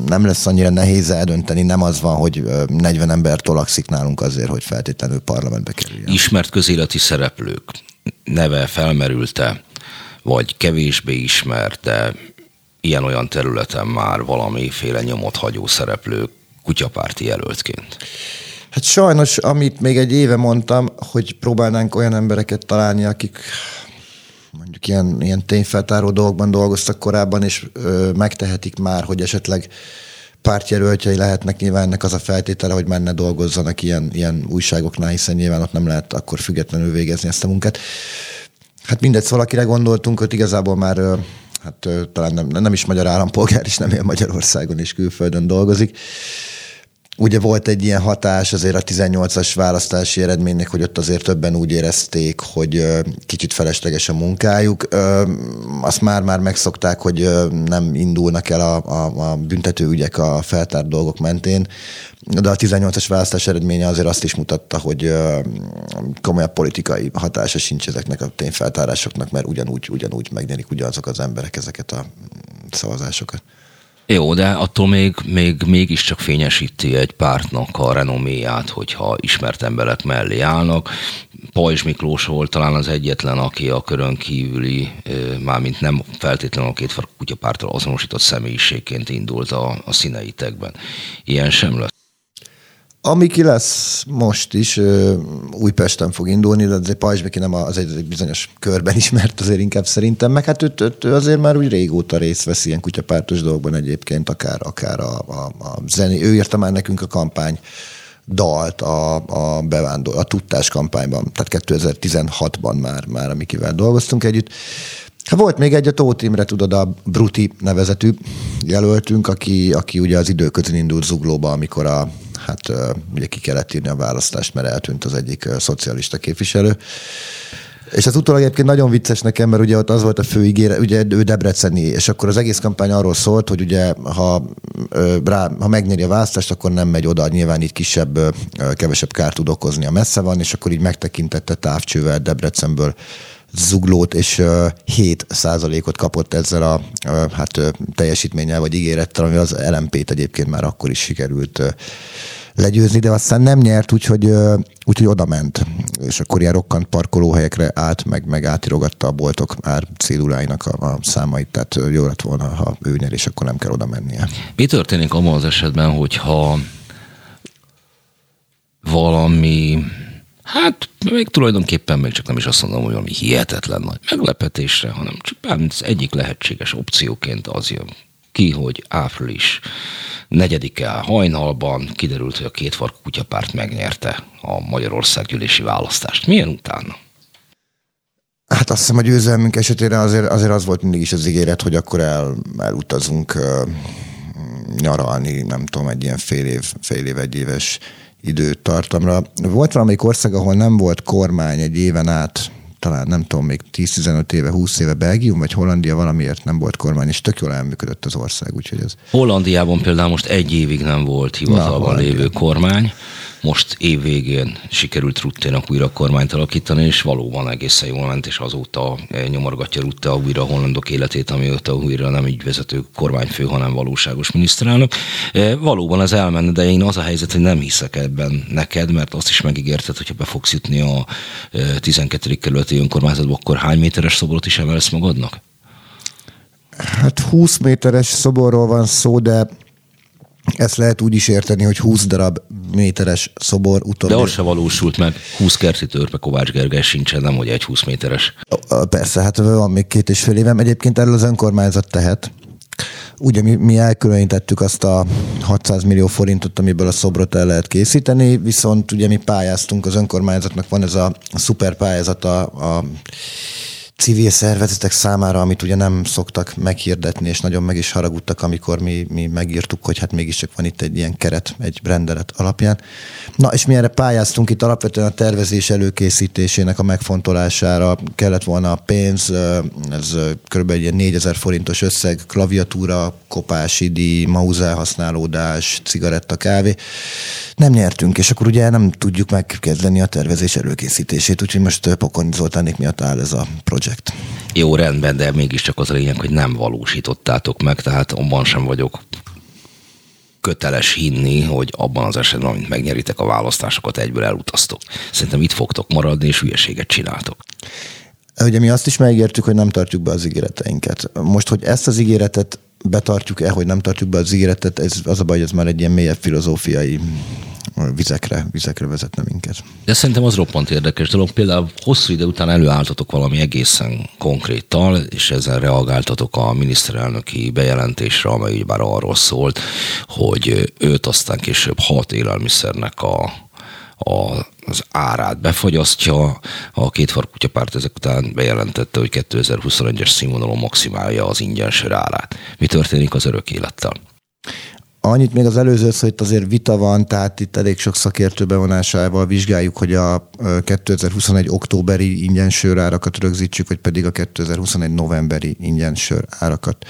nem lesz annyira nehéz eldönteni, nem az van, hogy 40 ember tolakszik nálunk azért, hogy feltétlenül parlamentbe kerüljön. Ismert közéleti szereplők neve felmerülte vagy kevésbé ismert, de ilyen-olyan területen már valamiféle nyomot hagyó szereplő kutyapárti jelöltként? Hát sajnos, amit még egy éve mondtam, hogy próbálnánk olyan embereket találni, akik mondjuk ilyen, ilyen tényfeltáró dolgokban dolgoztak korábban, és ö, megtehetik már, hogy esetleg pártjelöltjei lehetnek, nyilván ennek az a feltétele, hogy már ne dolgozzanak ilyen, ilyen újságoknál, hiszen nyilván ott nem lehet akkor függetlenül végezni ezt a munkát. Hát mindegy, szóval akire gondoltunk, hogy igazából már hát talán nem, nem is magyar állampolgár, is nem él Magyarországon és külföldön dolgozik. Ugye volt egy ilyen hatás azért a 18-as választási eredménynek, hogy ott azért többen úgy érezték, hogy kicsit felesleges a munkájuk. Azt már-már megszokták, hogy nem indulnak el a, a, a büntetőügyek a feltárt dolgok mentén, de a 18-as választás eredménye azért azt is mutatta, hogy komolyabb politikai hatása sincs ezeknek a tényfeltárásoknak, mert ugyanúgy, ugyanúgy megnyerik ugyanazok az emberek ezeket a szavazásokat. Jó, de attól még, még mégiscsak fényesíti egy pártnak a renoméját, hogyha ismert emberek mellé állnak. Pajzs Miklós volt talán az egyetlen, aki a körön kívüli, mármint nem feltétlenül a két kutyapártól azonosított személyiségként indult a, a színeitekben. Ilyen sem lesz. Ami ki lesz most is, Újpesten fog indulni, de azért Pajzsbeki nem az egy, bizonyos körben ismert azért inkább szerintem, meg hát őt, őt, ő azért már úgy régóta részt vesz ilyen kutyapártos dolgokban egyébként, akár, akár a, a, a zené. Ő írta már nekünk a kampány dalt a, a bevándor, a tudtás kampányban, tehát 2016-ban már, már amikivel dolgoztunk együtt. Hát volt még egy, a Tóth Imre, tudod, a Bruti nevezetű jelöltünk, aki, aki ugye az időközön indult zuglóba, amikor a, hát ugye ki kellett írni a választást, mert eltűnt az egyik szocialista képviselő. És az utólag egyébként nagyon vicces nekem, mert ugye ott az volt a fő ígére, ugye ő Debreceni, és akkor az egész kampány arról szólt, hogy ugye ha, rá, ha megnyeri a választást, akkor nem megy oda, nyilván így kisebb, kevesebb kárt tud okozni, a messze van, és akkor így megtekintette távcsővel Debrecenből zuglót, és 7 százalékot kapott ezzel a hát, teljesítménnyel vagy ígérettel, ami az LMP-t egyébként már akkor is sikerült legyőzni, de aztán nem nyert, úgyhogy, úgyhogy oda ment. És akkor ilyen rokkant parkolóhelyekre állt, meg, meg átirogatta a boltok ár céduláinak a, a számait, tehát jó lett volna, ha ő nyer, és akkor nem kell oda mennie. Mi történik abban az esetben, hogyha valami Hát még tulajdonképpen még csak nem is azt mondom, hogy valami hihetetlen nagy meglepetésre, hanem csak az egyik lehetséges opcióként az jön ki, hogy április negyedike hajnalban kiderült, hogy a két farkú kutyapárt megnyerte a Magyarország gyűlési választást. Milyen utána? Hát azt hiszem, a győzelmünk esetére azért, azért az volt mindig is az ígéret, hogy akkor el, elutazunk uh, nyaralni, nem tudom, egy ilyen fél év, fél év, egy éves időtartamra. Volt valamelyik ország, ahol nem volt kormány egy éven át, talán nem tudom, még 10-15 éve, 20 éve Belgium vagy Hollandia valamiért nem volt kormány, és tök jól elműködött az ország, úgyhogy ez... Hollandiában például most egy évig nem volt hivatalban Na, lévő kormány, most évvégén sikerült Rutténak újra kormányt alakítani, és valóban egészen jól ment, és azóta nyomorgatja Rutte újra a hollandok életét, amióta újra nem így vezető kormányfő, hanem valóságos miniszterelnök. E, valóban ez elmenne, de én az a helyzet, hogy nem hiszek ebben neked, mert azt is megígérted, hogyha be fogsz jutni a 12. E, kerületi önkormányzatba, akkor hány méteres szobrot is emelsz magadnak? Hát 20 méteres szoborról van szó, de ezt lehet úgy is érteni, hogy 20 darab méteres szobor utóbbi. De az se valósult meg. 20 kerti törpe Kovács Gergely sincsen, nem hogy egy 20 méteres. Persze, hát van még két és fél évem. Egyébként erről az önkormányzat tehet. Ugye mi, mi elkülönítettük azt a 600 millió forintot, amiből a szobrot el lehet készíteni, viszont ugye mi pályáztunk, az önkormányzatnak van ez a, szuper pályázata, a civil szervezetek számára, amit ugye nem szoktak meghirdetni, és nagyon meg is haragudtak, amikor mi, mi megírtuk, hogy hát mégiscsak van itt egy ilyen keret, egy rendelet alapján. Na, és mi erre pályáztunk itt alapvetően a tervezés előkészítésének a megfontolására kellett volna a pénz, ez kb. egy 4000 forintos összeg, klaviatúra, kopási díj, mouse használódás, cigaretta, kávé. Nem nyertünk, és akkor ugye nem tudjuk megkezdeni a tervezés előkészítését, úgyhogy most Pokony Zoltánék miatt áll ez a projekt projekt. Jó, rendben, de mégiscsak az a lényeg, hogy nem valósítottátok meg, tehát abban sem vagyok köteles hinni, hogy abban az esetben, amint megnyeritek a választásokat, egyből elutaztok. Szerintem itt fogtok maradni, és hülyeséget csináltok. Ugye mi azt is megértük, hogy nem tartjuk be az ígéreteinket. Most, hogy ezt az ígéretet betartjuk-e, hogy nem tartjuk be az ígéretet, ez az a baj, ez már egy ilyen mélyebb filozófiai vizekre, vizekre vezetne minket. De szerintem az roppant érdekes dolog. Például hosszú idő után előálltatok valami egészen konkréttal, és ezzel reagáltatok a miniszterelnöki bejelentésre, amely bár arról szólt, hogy őt aztán később hat élelmiszernek a az árát befagyasztja. A két kutyapárt ezek után bejelentette, hogy 2021-es színvonalon maximálja az ingyen sör árát. Mi történik az örök élettel? Annyit még az előző, hogy itt azért vita van, tehát itt elég sok szakértő bevonásával vizsgáljuk, hogy a 2021 októberi ingyen árakat rögzítsük, vagy pedig a 2021 novemberi ingyen árakat.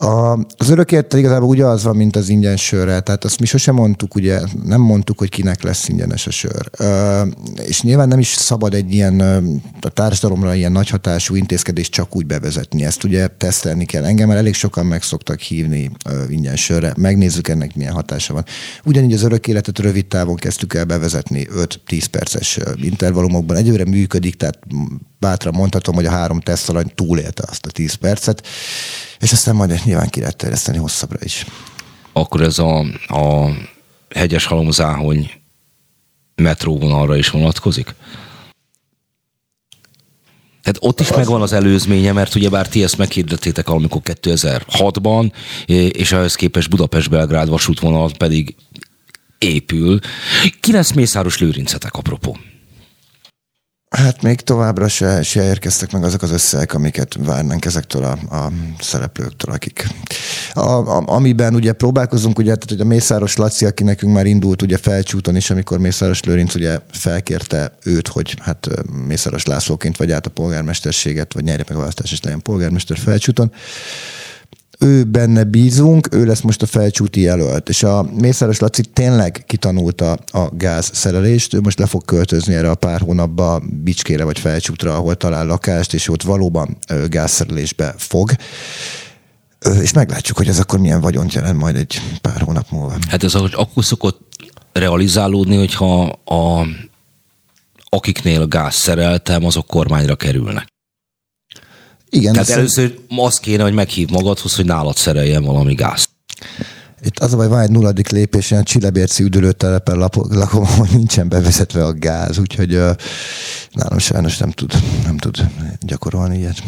A, az örökért igazából ugye az van, mint az ingyen sörrel, tehát azt mi sosem mondtuk, ugye nem mondtuk, hogy kinek lesz ingyenes a sör. Ö, és nyilván nem is szabad egy ilyen a társadalomra ilyen nagy hatású intézkedést csak úgy bevezetni. Ezt ugye tesztelni kell. Engem már elég sokan meg szoktak hívni ö, ingyen sörre. Megnézzük ennek milyen hatása van. Ugyanígy az örök életet rövid távon kezdtük el bevezetni 5-10 perces intervallumokban. Egyőre működik, tehát bátran mondhatom, hogy a három tesztalany túlélte azt a 10 percet és aztán majd nyilván ki lehet terjeszteni hosszabbra is. Akkor ez a, a hegyes halomzáhony metróvonalra is vonatkozik? Tehát ott is megvan az előzménye, mert ugyebár ti ezt meghirdettétek amikor 2006-ban, és ehhez képest Budapest-Belgrád vasútvonal pedig épül. Ki lesz Mészáros Lőrincetek, apropó? Hát még továbbra se, se érkeztek meg azok az összegek, amiket várnánk ezektől a, a szereplőktől, akik. A, a, amiben ugye próbálkozunk, ugye, tehát, hogy a Mészáros Laci, aki nekünk már indult ugye felcsúton is, amikor Mészáros Lőrinc ugye felkérte őt, hogy hát Mészáros Lászlóként vagy át a polgármesterséget, vagy nyerje meg a választást, és legyen polgármester felcsúton ő benne bízunk, ő lesz most a felcsúti jelölt. És a Mészáros Laci tényleg kitanulta a gázszerelést, ő most le fog költözni erre a pár hónapba Bicskére vagy felcsútra, ahol talál lakást, és ott valóban gázszerelésbe fog. És meglátjuk, hogy ez akkor milyen vagyont jelent majd egy pár hónap múlva. Hát ez akkor szokott realizálódni, hogyha a, akiknél gáz szereltem, azok kormányra kerülnek. Igen. Tehát először azt kéne, hogy meghív magadhoz, hogy nálad szereljen valami gáz. Itt az a baj, van egy nulladik lépés, ilyen Csillebérci üdülőtelepen lakom, ahol nincsen bevezetve a gáz, úgyhogy uh, nálam sajnos nem tud, nem tud gyakorolni ilyet.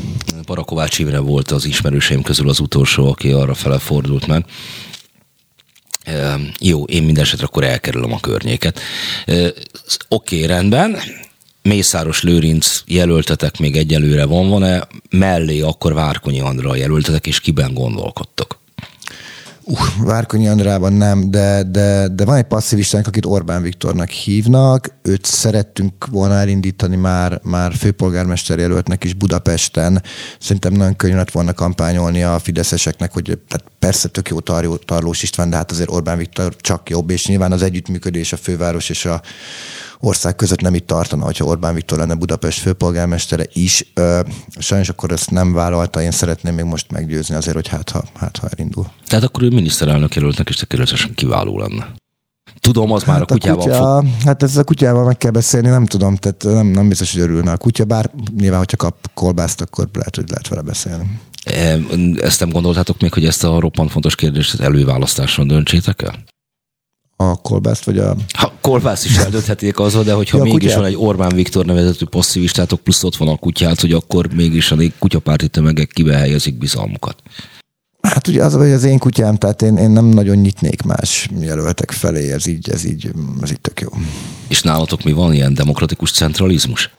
Parakovács Imre volt az ismerőseim közül az utolsó, aki arra fele fordult meg. Uh, jó, én minden esetre akkor elkerülöm a környéket. Uh, Oké, okay, rendben. Mészáros Lőrinc jelöltetek még egyelőre van, van-e mellé akkor Várkonyi Andra jelöltetek, és kiben gondolkodtok? Uh, Várkonyi Andrában nem, de, de, de van egy passzivistánk, akit Orbán Viktornak hívnak. Őt szerettünk volna elindítani már, már főpolgármester jelöltnek is Budapesten. Szerintem nagyon könnyű lett volna kampányolni a fideszeseknek, hogy tehát persze tök jó Tarlós István, de hát azért Orbán Viktor csak jobb, és nyilván az együttműködés a főváros és a ország között nem itt tartana, hogyha Orbán Viktor lenne Budapest főpolgármestere is. Sajnos akkor ezt nem vállalta, én szeretném még most meggyőzni azért, hogy hát ha, hát, ha elindul. Tehát akkor ő miniszterelnök jelöltnek is tökéletesen kiváló lenne. Tudom, az hát már a kutyával a kutya, fog... Hát ez a kutyával meg kell beszélni, nem tudom, tehát nem, nem biztos, hogy örülne a kutya, bár nyilván, hogyha kap kolbászt, akkor lehet, hogy lehet vele beszélni. Ezt nem gondoltátok még, hogy ezt a roppant fontos kérdést előválasztáson döntsétek el? A kolbászt, vagy a... Ha kolbászt is eldönthetik azzal, de hogyha ja, mégis kutyát. van egy Orbán Viktor nevezetű passzivistátok, plusz ott van a kutyát, hogy akkor mégis a kutyapárti tömegek kibe helyezik bizalmukat. Hát ugye az, hogy az én kutyám, tehát én, én nem nagyon nyitnék más jelöltek felé, ez így, ez így, ez így tök jó. És nálatok mi van ilyen demokratikus centralizmus?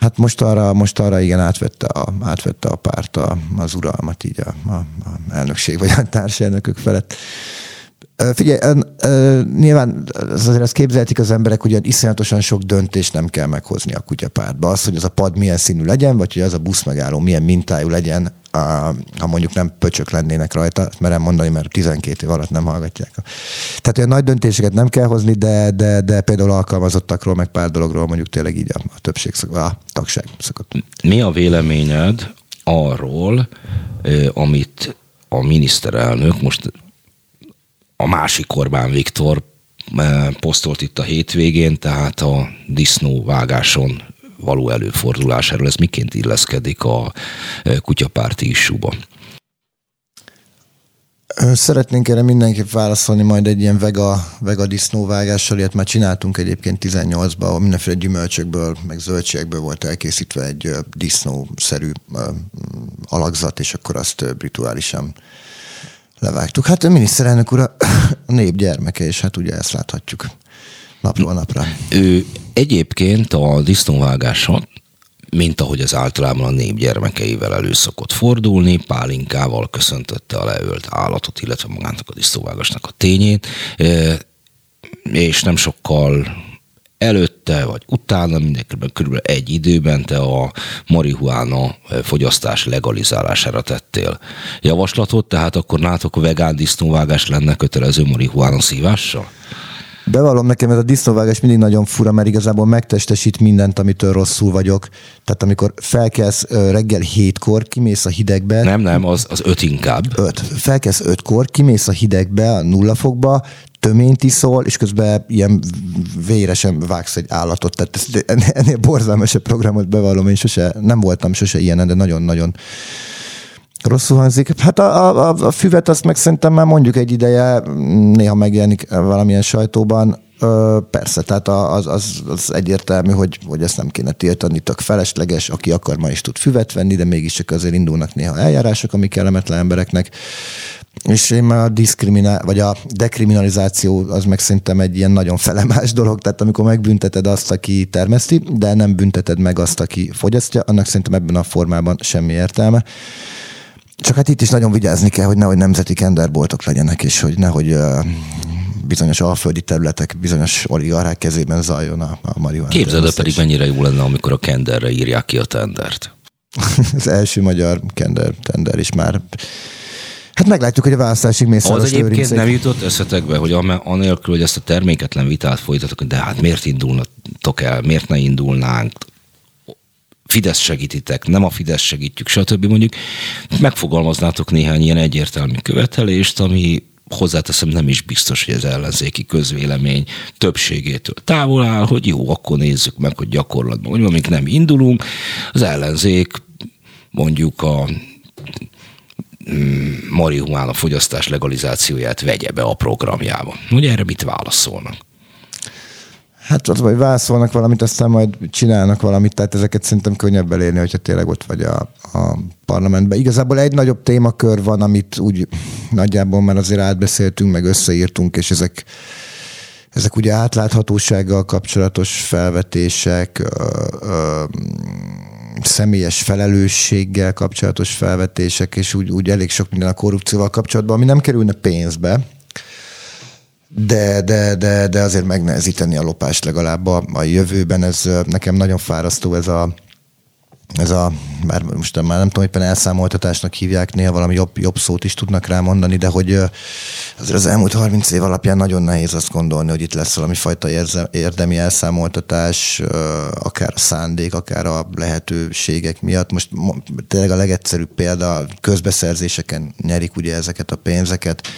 Hát most arra, most arra igen átvette a, átvette a párt a, az uralmat így a, a, a elnökség vagy a társelnökök felett. Figyelj, nyilván azért ezt képzelhetik az emberek, hogy iszonyatosan sok döntést nem kell meghozni a kutyapártba. Az, hogy az a pad milyen színű legyen, vagy hogy az a busz megálló milyen mintájú legyen, ha mondjuk nem pöcsök lennének rajta, merem mondani, mert 12 év alatt nem hallgatják. Tehát olyan nagy döntéseket nem kell hozni, de, de, de például alkalmazottakról, meg pár dologról mondjuk tényleg így a, a többség szokott, a tagság szokott. Mi a véleményed arról, amit a miniszterelnök most a másik Orbán Viktor posztolt itt a hétvégén, tehát a disznóvágáson való előfordulásáról. Ez miként illeszkedik a e, kutyapárti issúba? Szeretnénk erre mindenképp válaszolni majd egy ilyen vega, vega disznóvágással, ilyet már csináltunk egyébként 18-ban, ahol mindenféle gyümölcsökből, meg zöldségekből volt elkészítve egy disznószerű alakzat, és akkor azt rituálisan levágtuk. Hát a miniszterelnök úr a nép gyermeke, és hát ugye ezt láthatjuk napról napra. Ő egyébként a disznóvágáson, mint ahogy az általában a nép gyermekeivel elő szokott fordulni, pálinkával köszöntötte a leölt állatot, illetve magának a disznóvágásnak a tényét, és nem sokkal előtte vagy utána, mindenképpen körülbelül egy időben te a marihuána fogyasztás legalizálására tettél javaslatot, tehát akkor nátok a vegán disznóvágás lenne kötelező marihuána szívással? Bevallom nekem, ez a disznóvágás mindig nagyon fura, mert igazából megtestesít mindent, amitől rosszul vagyok. Tehát amikor felkelsz reggel hétkor, kimész a hidegbe. Nem, nem, az, az öt inkább. Öt. Felkelsz ötkor, kimész a hidegbe, a nulla fokba, töményt iszol, és közben ilyen véresen vágsz egy állatot. Tehát ez, ennél borzalmasabb programot bevallom, én sose, nem voltam sose ilyen, de nagyon-nagyon rosszul hangzik. Hát a, a, a füvet azt meg szerintem már mondjuk egy ideje, néha megjelenik valamilyen sajtóban, Ö, persze, tehát az, az, az egyértelmű, hogy, hogy ezt nem kéne tiltani, tök felesleges, aki akar, ma is tud füvet venni, de mégiscsak azért indulnak néha eljárások, ami kellemetlen embereknek. És én már a diszkriminál, vagy a dekriminalizáció az meg szerintem egy ilyen nagyon felemás dolog, tehát amikor megbünteted azt, aki termeszti, de nem bünteted meg azt, aki fogyasztja, annak szerintem ebben a formában semmi értelme. Csak hát itt is nagyon vigyázni kell, hogy nehogy nemzeti kenderboltok legyenek, és hogy nehogy bizonyos alföldi területek bizonyos oligarchák kezében zajjon a, a marihuana. Képzeld el pedig mennyire jó lenne, amikor a kenderre írják ki a tendert. Az első magyar kender tender is már Hát meglátjuk, hogy a választásig mész Az egyébként lőrincék. nem jutott összetekbe, hogy anélkül, hogy ezt a terméketlen vitát folytatok, de hát miért indulnatok el, miért ne indulnánk, Fidesz segítitek, nem a Fidesz segítjük, stb. mondjuk megfogalmaznátok néhány ilyen egyértelmű követelést, ami hozzáteszem, nem is biztos, hogy az ellenzéki közvélemény többségétől távol áll, hogy jó, akkor nézzük meg, hogy gyakorlatban, hogy amíg nem indulunk, az ellenzék mondjuk a mm, marihuána fogyasztás legalizációját vegye be a programjába. Ugye erre mit válaszolnak? Hát az, hogy válaszolnak valamit, aztán majd csinálnak valamit, tehát ezeket szerintem könnyebb elérni, hogyha tényleg ott vagy a, a parlamentben. Igazából egy nagyobb témakör van, amit úgy nagyjából már azért átbeszéltünk, meg összeírtunk, és ezek, ezek ugye átláthatósággal kapcsolatos felvetések, ö, ö, személyes felelősséggel kapcsolatos felvetések, és úgy, úgy elég sok minden a korrupcióval kapcsolatban, ami nem kerülne pénzbe, de, de, de, de azért megnehezíteni a lopást legalább a, a jövőben. Ez nekem nagyon fárasztó ez a, ez a, már most már nem tudom, éppen elszámoltatásnak hívják, néha valami jobb, jobb szót is tudnak rá mondani, de hogy azért az elmúlt 30 év alapján nagyon nehéz azt gondolni, hogy itt lesz valami fajta érdemi elszámoltatás, akár a szándék, akár a lehetőségek miatt. Most tényleg a legegyszerűbb példa, közbeszerzéseken nyerik ugye ezeket a pénzeket,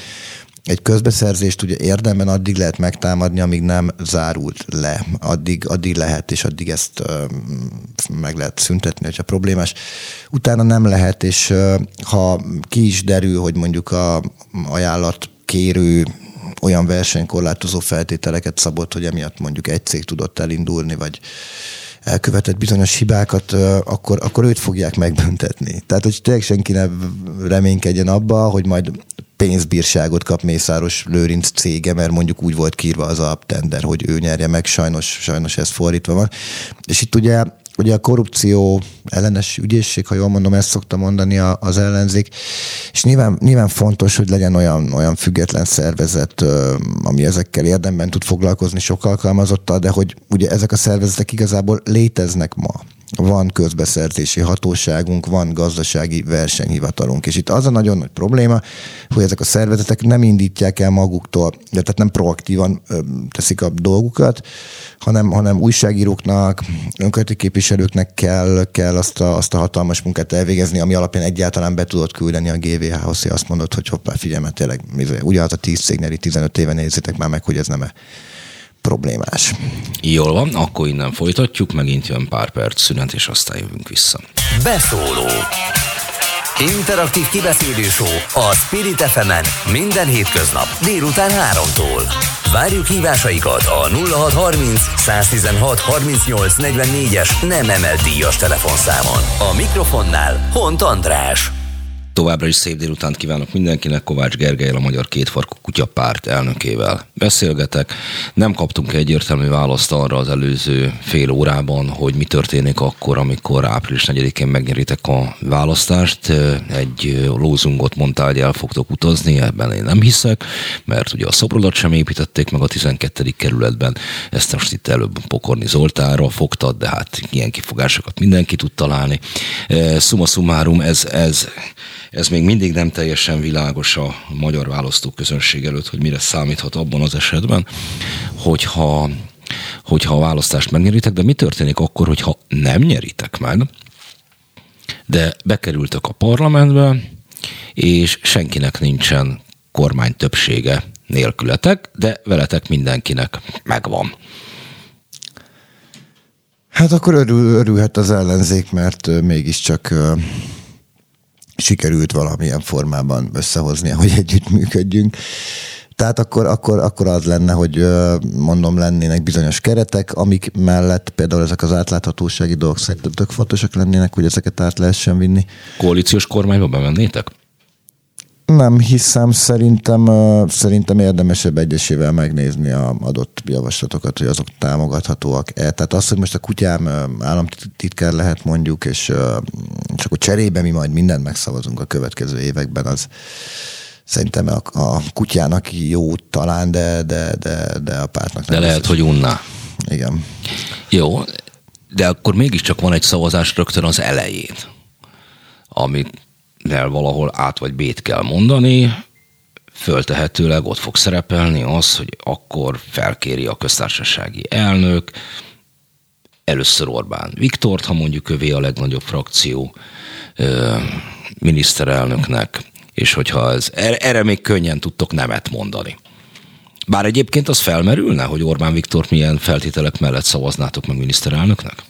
egy közbeszerzést ugye érdemben addig lehet megtámadni, amíg nem zárult le. Addig, addig lehet, és addig ezt uh, meg lehet szüntetni, hogyha problémás. Utána nem lehet, és uh, ha ki is derül, hogy mondjuk a ajánlat kérő olyan versenykorlátozó feltételeket szabott, hogy emiatt mondjuk egy cég tudott elindulni, vagy elkövetett bizonyos hibákat, akkor, akkor őt fogják megbüntetni. Tehát, hogy tényleg senki ne reménykedjen abba, hogy majd pénzbírságot kap Mészáros Lőrinc cége, mert mondjuk úgy volt kírva az alaptender, hogy ő nyerje meg, sajnos, sajnos ez fordítva van. És itt ugye ugye a korrupció ellenes ügyészség, ha jól mondom, ezt szokta mondani az ellenzék, és nyilván, nyilván fontos, hogy legyen olyan, olyan független szervezet, ami ezekkel érdemben tud foglalkozni sok alkalmazottal, de hogy ugye ezek a szervezetek igazából léteznek ma van közbeszerzési hatóságunk, van gazdasági versenyhivatalunk. És itt az a nagyon nagy probléma, hogy ezek a szervezetek nem indítják el maguktól, tehát nem proaktívan teszik a dolgukat, hanem, hanem újságíróknak, önkormányzati képviselőknek kell, kell azt, a, azt a hatalmas munkát elvégezni, ami alapján egyáltalán be tudott küldeni a GVH-hoz, hogy azt mondod, hogy hoppá, figyelj, mert tényleg ugyanaz a 10 cég 15 éve nézzétek már meg, hogy ez nem -e problémás. Jól van, akkor innen folytatjuk, megint jön pár perc szünet, és aztán jövünk vissza. Beszóló Interaktív kibeszélő show a Spirit fm minden hétköznap délután 3-tól. Várjuk hívásaikat a 0630 116 38 es nem emelt díjas telefonszámon. A mikrofonnál Hont András. Továbbra is szép délutánt kívánok mindenkinek, Kovács Gergelyel, a Magyar Kétfarkú Kutyapárt elnökével beszélgetek. Nem kaptunk egyértelmű választ arra az előző fél órában, hogy mi történik akkor, amikor április 4-én megnyeritek a választást. Egy lózungot mondtál, hogy el fogtok utazni, ebben én nem hiszek, mert ugye a szobrodat sem építették meg a 12. kerületben. Ezt most itt előbb Pokorni Zoltánra fogtad, de hát ilyen kifogásokat mindenki tud találni. Summa summarum, ez, ez ez még mindig nem teljesen világos a magyar választóközönség előtt, hogy mire számíthat abban az esetben, hogyha, hogyha a választást megnyeritek, de mi történik akkor, hogyha nem nyeritek meg, de bekerültek a parlamentbe, és senkinek nincsen kormány többsége nélkületek, de veletek mindenkinek megvan. Hát akkor örül, örülhet az ellenzék, mert mégiscsak sikerült valamilyen formában összehozni, hogy együttműködjünk. Tehát akkor, akkor, akkor az lenne, hogy mondom, lennének bizonyos keretek, amik mellett például ezek az átláthatósági dolgok szerintem tök fontosak lennének, hogy ezeket át lehessen vinni. Koalíciós kormányba bemennétek? Nem hiszem, szerintem, szerintem érdemesebb egyesével megnézni a adott javaslatokat, hogy azok támogathatóak-e. Tehát az, hogy most a kutyám államtitkár lehet mondjuk, és, csak akkor cserébe mi majd mindent megszavazunk a következő években, az szerintem a, a kutyának jó talán, de, de, de, de a pártnak nem. De lehet, hogy unná. Igen. Jó, de akkor mégiscsak van egy szavazás rögtön az elején, amit mivel valahol át vagy bét kell mondani, föltehetőleg ott fog szerepelni az, hogy akkor felkéri a köztársasági elnök, először Orbán Viktort, ha mondjuk övé a legnagyobb frakció miniszterelnöknek, és hogyha ez, erre még könnyen tudtok nemet mondani. Bár egyébként az felmerülne, hogy Orbán Viktor milyen feltételek mellett szavaznátok meg miniszterelnöknek?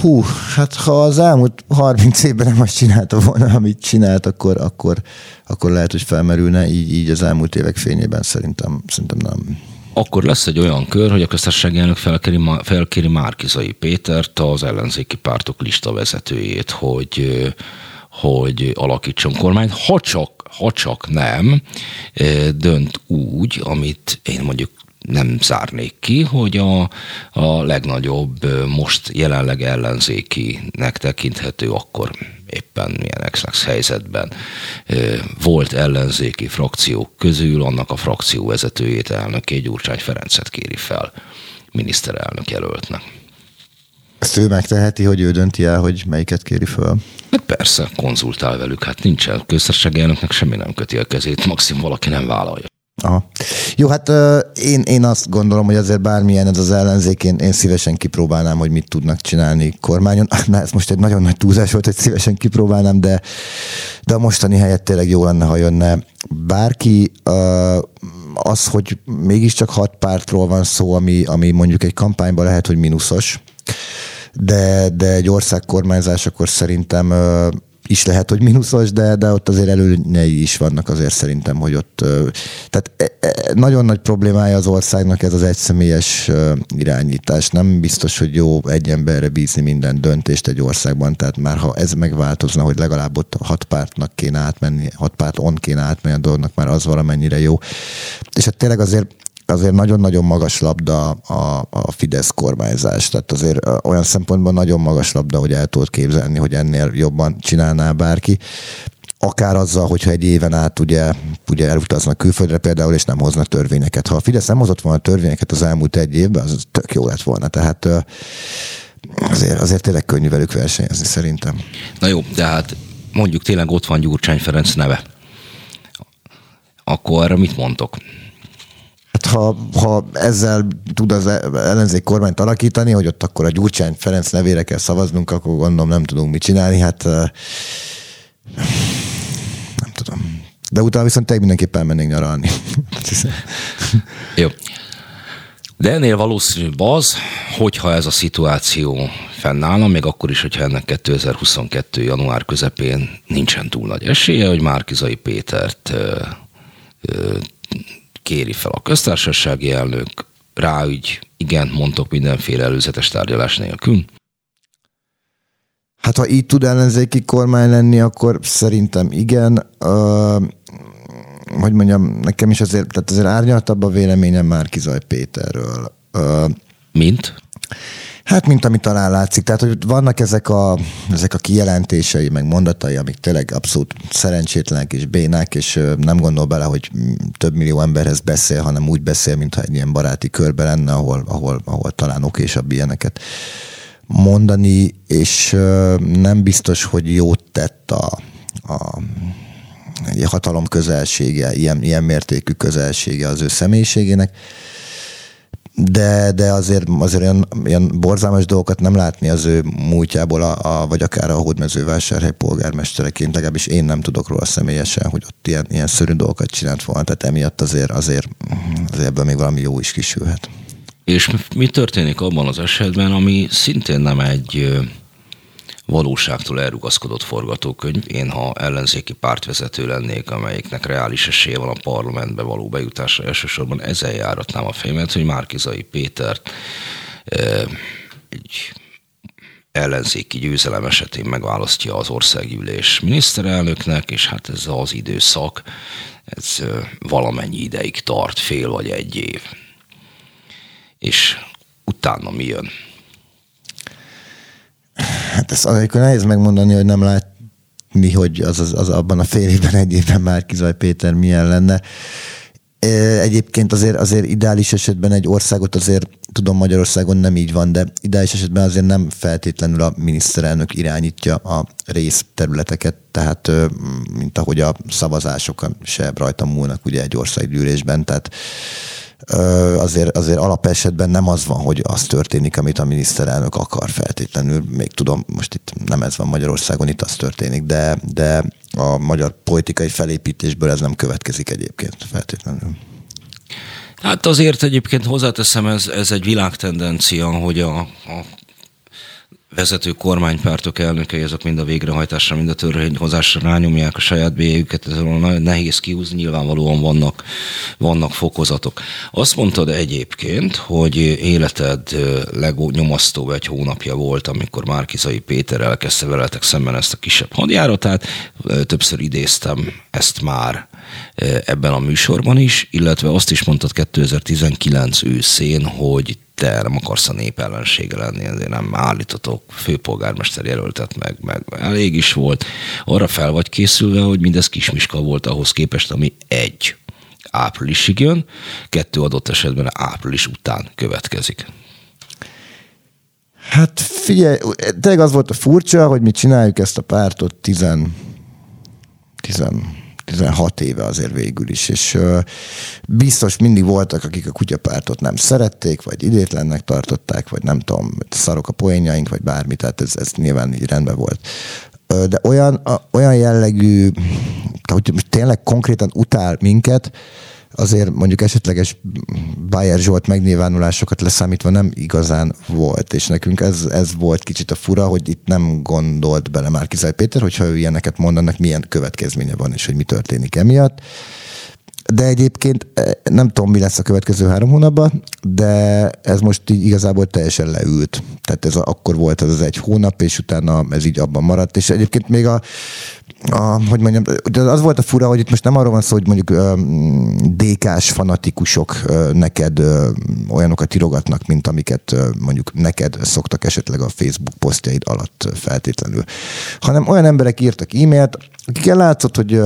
Hú, hát ha az elmúlt 30 évben nem azt csinálta volna, amit csinált, akkor, akkor, akkor lehet, hogy felmerülne, így, így az elmúlt évek fényében szerintem, szerintem nem. Akkor lesz egy olyan kör, hogy a köztársasági elnök felkéri, felkéri Márkizai Pétert, az ellenzéki pártok lista vezetőjét, hogy, hogy alakítson kormányt, ha csak, ha csak nem dönt úgy, amit én mondjuk nem zárnék ki, hogy a, a legnagyobb, most jelenleg ellenzékinek tekinthető, akkor éppen milyen ex helyzetben volt ellenzéki frakciók közül, annak a frakció vezetőjét elnöké Gyurcsány Ferencet kéri fel miniszterelnök jelöltnek. Ezt ő megteheti, hogy ő dönti el, hogy melyiket kéri föl? Hát persze, konzultál velük, hát nincsen. Köztársasági elnöknek semmi nem köti a kezét, maximum valaki nem vállalja. Aha. Jó, hát én, én azt gondolom, hogy azért bármilyen ez az ellenzék, én, én szívesen kipróbálnám, hogy mit tudnak csinálni kormányon. Na, ez most egy nagyon nagy túlzás volt, hogy szívesen kipróbálnám, de, de a mostani helyett tényleg jó lenne, ha jönne bárki. Az, hogy mégiscsak hat pártról van szó, ami, ami mondjuk egy kampányban lehet, hogy mínuszos, de, de egy ország kormányzás akkor szerintem is lehet, hogy mínuszos, de, de ott azért előnyei is vannak azért szerintem, hogy ott tehát e, e, nagyon nagy problémája az országnak ez az egyszemélyes irányítás. Nem biztos, hogy jó egy emberre bízni minden döntést egy országban, tehát már ha ez megváltozna, hogy legalább ott hat pártnak kéne átmenni, hat párt on kéne átmenni a dolognak, már az valamennyire jó. És hát tényleg azért azért nagyon-nagyon magas labda a, a Fidesz kormányzás. Tehát azért olyan szempontból nagyon magas labda, hogy el tudod képzelni, hogy ennél jobban csinálná bárki akár azzal, hogyha egy éven át ugye, ugye elutaznak külföldre például, és nem hoznak törvényeket. Ha a Fidesz nem hozott volna törvényeket az elmúlt egy évben, az tök jó lett volna. Tehát azért, azért tényleg könnyű velük versenyezni szerintem. Na jó, de hát mondjuk tényleg ott van Gyurcsány Ferenc neve. Akkor mit mondtok? Ha, ha ezzel tud az ellenzék kormányt alakítani, hogy ott akkor a Gyurcsány Ferenc nevére kell szavaznunk, akkor gondolom nem tudunk mit csinálni. Hát nem tudom. De utána viszont tényleg mindenképpen elmennénk nyaralni. Jó. De ennél valószínűbb az, hogyha ez a szituáció fennállna, még akkor is, hogyha ennek 2022. január közepén nincsen túl nagy esélye, hogy Márkizai Pétert ö, ö, kéri fel a köztársasági elnök, ráügy, igen, mondtok mindenféle előzetes tárgyalás nélkül? Hát ha így tud ellenzéki kormány lenni, akkor szerintem igen. Uh, hogy mondjam, nekem is azért, tehát azért árnyaltabb a véleményem már Kizaj Péterről. Uh, Mint? Hát, mint ami talán látszik. Tehát, hogy vannak ezek a, ezek a kijelentései, meg mondatai, amik tényleg abszolút szerencsétlenek és bénák, és nem gondol bele, hogy több millió emberhez beszél, hanem úgy beszél, mintha egy ilyen baráti körbe lenne, ahol, ahol, ahol talán okésabb ilyeneket mondani, és nem biztos, hogy jót tett a, a hatalom közelsége, ilyen, ilyen mértékű közelsége az ő személyiségének de, de azért, azért olyan, olyan borzalmas dolgokat nem látni az ő múltjából, a, a, vagy akár a hódmezővásárhely polgármestereként, legalábbis én nem tudok róla személyesen, hogy ott ilyen, ilyen szörű dolgokat csinált volna, tehát emiatt azért, azért, azért ebből még valami jó is kisülhet. És mi történik abban az esetben, ami szintén nem egy valóságtól elrugaszkodott forgatókönyv. Én, ha ellenzéki pártvezető lennék, amelyiknek reális esélye van a parlamentbe való bejutásra, elsősorban ezzel járatnám a fejemet, hogy Márkizai Pétert egy ellenzéki győzelem esetén megválasztja az országgyűlés miniszterelnöknek, és hát ez az időszak, ez valamennyi ideig tart, fél vagy egy év. És utána mi jön? Hát ezt amikor nehéz megmondani, hogy nem látni, hogy az, az, az abban a fél évben, egy évben már Kizaj Péter milyen lenne. Egyébként azért, azért ideális esetben egy országot azért, tudom Magyarországon nem így van, de ideális esetben azért nem feltétlenül a miniszterelnök irányítja a részterületeket, tehát mint ahogy a szavazásokon se rajta múlnak ugye egy országgyűlésben, tehát azért, azért alapesetben nem az van, hogy az történik, amit a miniszterelnök akar feltétlenül. Még tudom, most itt nem ez van Magyarországon, itt az történik, de, de a magyar politikai felépítésből ez nem következik egyébként feltétlenül. Hát azért egyébként hozzáteszem, ez, ez egy világtendencia, hogy a, a vezető kormánypártok elnökei, azok mind a végrehajtásra, mind a törvényhozásra rányomják a saját bélyüket, ez nagyon nehéz kiúzni, nyilvánvalóan vannak, vannak fokozatok. Azt mondtad egyébként, hogy életed legnyomasztóbb egy hónapja volt, amikor Márkizai Péter elkezdte veletek szemben ezt a kisebb hadjáratát, többször idéztem ezt már ebben a műsorban is, illetve azt is mondtad 2019 őszén, hogy te nem akarsz a nép ellensége lenni, ezért nem állítotok főpolgármester jelöltet meg, meg elég is volt. Arra fel vagy készülve, hogy mindez kismiska volt ahhoz képest, ami egy áprilisig jön, kettő adott esetben április után következik. Hát figyelj, tényleg az volt a furcsa, hogy mi csináljuk ezt a pártot tizen, tizen 16 éve azért végül is, és biztos mindig voltak, akik a kutyapártot nem szerették, vagy idétlennek tartották, vagy nem tudom, szarok a poénjaink, vagy bármi, tehát ez, ez nyilván így rendben volt. De olyan, olyan jellegű, hogy tényleg konkrétan utál minket, azért mondjuk esetleges Bayer Zsolt megnyilvánulásokat leszámítva nem igazán volt, és nekünk ez, ez volt kicsit a fura, hogy itt nem gondolt bele már Kizaj Péter, hogyha ő ilyeneket mondanak, milyen következménye van, és hogy mi történik emiatt. De egyébként eh, nem tudom, mi lesz a következő három hónapban, de ez most így igazából teljesen leült. Tehát ez a, akkor volt az az egy hónap, és utána ez így abban maradt. És egyébként még a, a hogy mondjam, az volt a fura, hogy itt most nem arról van szó, hogy mondjuk DK-s fanatikusok neked olyanokat írogatnak, mint amiket mondjuk neked szoktak esetleg a Facebook posztjaid alatt feltétlenül, hanem olyan emberek írtak e-mailt, akikkel látszott, hogy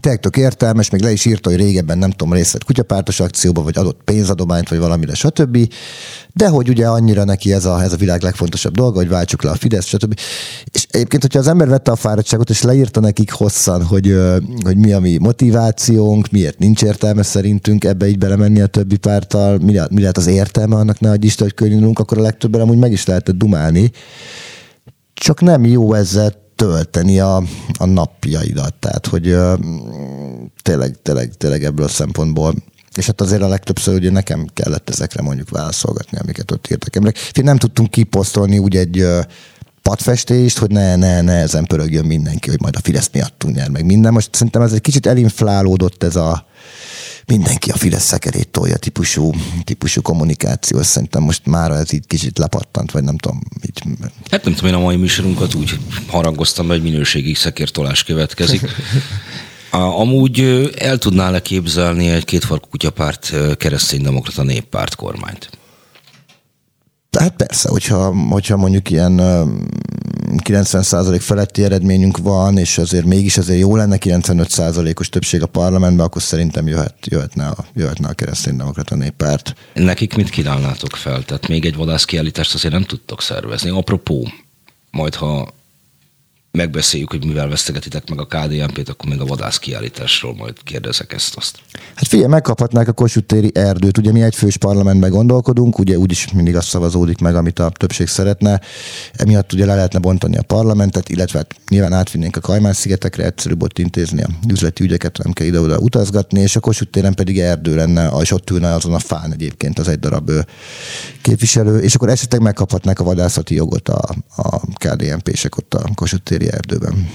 tényleg tök értelmes, még le is írta, hogy régebben nem tudom, részt vett kutyapártos akcióba, vagy adott pénzadományt, vagy valamire, stb. De hogy ugye annyira neki ez a, ez a világ legfontosabb dolga, hogy váltsuk le a Fidesz, stb. És egyébként, hogyha az ember vette a fáradtságot, és leírta nekik hosszan, hogy, hogy mi a mi motivációnk, miért nincs értelme szerintünk ebbe így belemenni a többi pártal, mi, mi lehet az értelme annak, ne adj Isten, hogy akkor a legtöbben amúgy meg is lehetett dumálni. Csak nem jó ezzel tölteni a, a napjaidat. Tehát, hogy ö, tényleg, tényleg, tényleg ebből a szempontból és hát azért a legtöbbször ugye nekem kellett ezekre mondjuk válaszolgatni, amiket ott írtak emberek. Én nem tudtunk kiposztolni úgy egy padfestést, hogy ne, ne, ne ezen pörögjön mindenki, hogy majd a Fidesz miattunk nyer meg minden. Most szerintem ez egy kicsit elinflálódott ez a, mindenki a Fidesz szekerét tolja típusú, típusú kommunikáció. Szerintem most már ez így kicsit lepattant, vagy nem tudom. Így... Hát nem tudom, én a mai műsorunkat úgy harangoztam, hogy minőségi szekértolás következik. Amúgy el tudnál-e képzelni egy kétfarkú kutyapárt kereszténydemokrata néppárt kormányt? Hát persze, hogyha, hogyha mondjuk ilyen 90% feletti eredményünk van, és azért mégis azért jó lenne 95%-os többség a parlamentben, akkor szerintem jöhet, jöhetne, a, jöhetne a kereszténydemokrata néppárt. Nekik mit kínálnátok fel? Tehát még egy vadászkiállítást azért nem tudtok szervezni. Apropó, majd ha megbeszéljük, hogy mivel vesztegetitek meg a KDNP-t, akkor még a vadász kiállításról majd kérdezek ezt azt. Hát figyelj, megkaphatnák a Kossuth téri erdőt. Ugye mi egy fős parlamentben gondolkodunk, ugye úgyis mindig azt szavazódik meg, amit a többség szeretne. Emiatt ugye le lehetne bontani a parlamentet, illetve hát nyilván átvinnénk a Kajmán-szigetekre, egyszerűbb ott intézni a üzleti ügyeket, nem kell ide-oda utazgatni, és a Kossuth téren pedig erdő lenne, és ott ülne azon a fán egyébként az egy darab képviselő, és akkor esetleg megkaphatnák a vadászati jogot a, a KDNP-sek ott a Kossuth Székelyföldi erdőben.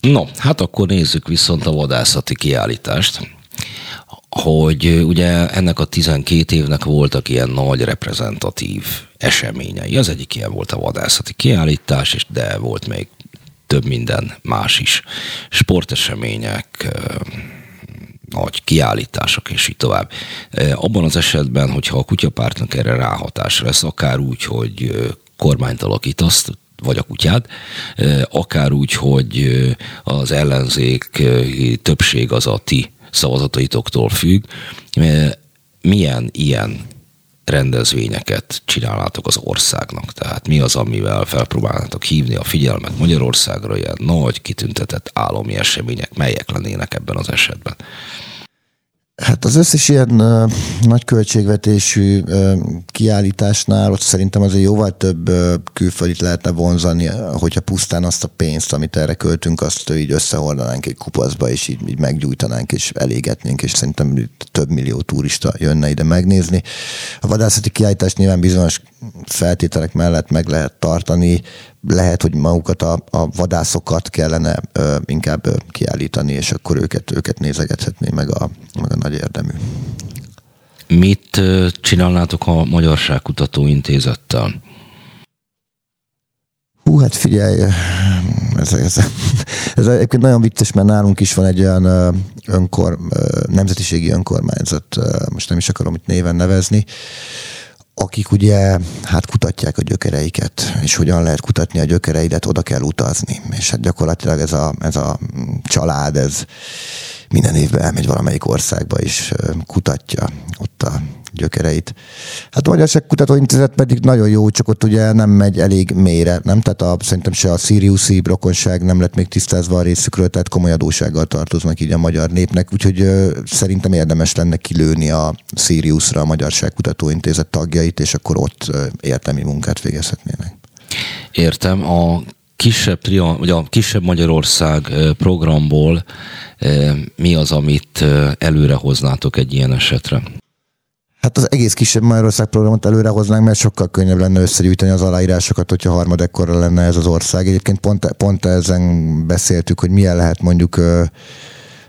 No, hát akkor nézzük viszont a vadászati kiállítást hogy ugye ennek a 12 évnek voltak ilyen nagy reprezentatív eseményei. Az egyik ilyen volt a vadászati kiállítás, és de volt még több minden más is. Sportesemények, nagy kiállítások, és így tovább. Abban az esetben, hogyha a kutyapártnak erre ráhatás lesz, akár úgy, hogy kormányt alakítasz, vagy a kutyád, akár úgy, hogy az ellenzék többség az a ti szavazataitoktól függ. Milyen ilyen rendezvényeket csinálnátok az országnak? Tehát mi az, amivel felpróbálnátok hívni a figyelmet Magyarországra, ilyen nagy, kitüntetett állami események, melyek lennének ebben az esetben? Hát az összes ilyen nagy költségvetésű kiállításnál ott szerintem azért jóval több külföldit lehetne vonzani, hogyha pusztán azt a pénzt, amit erre költünk, azt így összehordanánk egy kupaszba, és így, így meggyújtanánk, és elégetnénk, és szerintem több millió turista jönne ide megnézni. A vadászati kiállítást nyilván bizonyos feltételek mellett meg lehet tartani, lehet, hogy magukat a, a vadászokat kellene ö, inkább ö, kiállítani, és akkor őket, őket nézegethetné meg a, meg a nagy érdemű. Mit csinálnátok a Magyarságkutató Intézettel? Hú, hát figyelj, ez, ez, ez egyébként nagyon vicces, mert nálunk is van egy olyan önkor, nemzetiségi önkormányzat, most nem is akarom itt néven nevezni, akik ugye hát kutatják a gyökereiket, és hogyan lehet kutatni a gyökereidet, oda kell utazni. És hát gyakorlatilag ez a, ez a család, ez minden évben elmegy valamelyik országba, és kutatja ott a gyökereit. Hát a Magyarság Kutatóintézet pedig nagyon jó, csak ott ugye nem megy elég mélyre, nem? Tehát a, szerintem se a Siriuszi rokonság nem lett még tisztázva a részükről, tehát komoly adósággal tartoznak így a magyar népnek, úgyhogy ö, szerintem érdemes lenne kilőni a Siriusra a Magyarság Kutatóintézet tagjait, és akkor ott ö, értelmi munkát végezhetnének. Értem. A kisebb, tria, vagy a kisebb Magyarország programból mi az, amit előre hoznátok egy ilyen esetre? Hát az egész kisebb Magyarország programot előre hoznánk, mert sokkal könnyebb lenne összegyűjteni az aláírásokat, hogyha harmadekkorra lenne ez az ország. Egyébként pont, pont ezen beszéltük, hogy milyen lehet mondjuk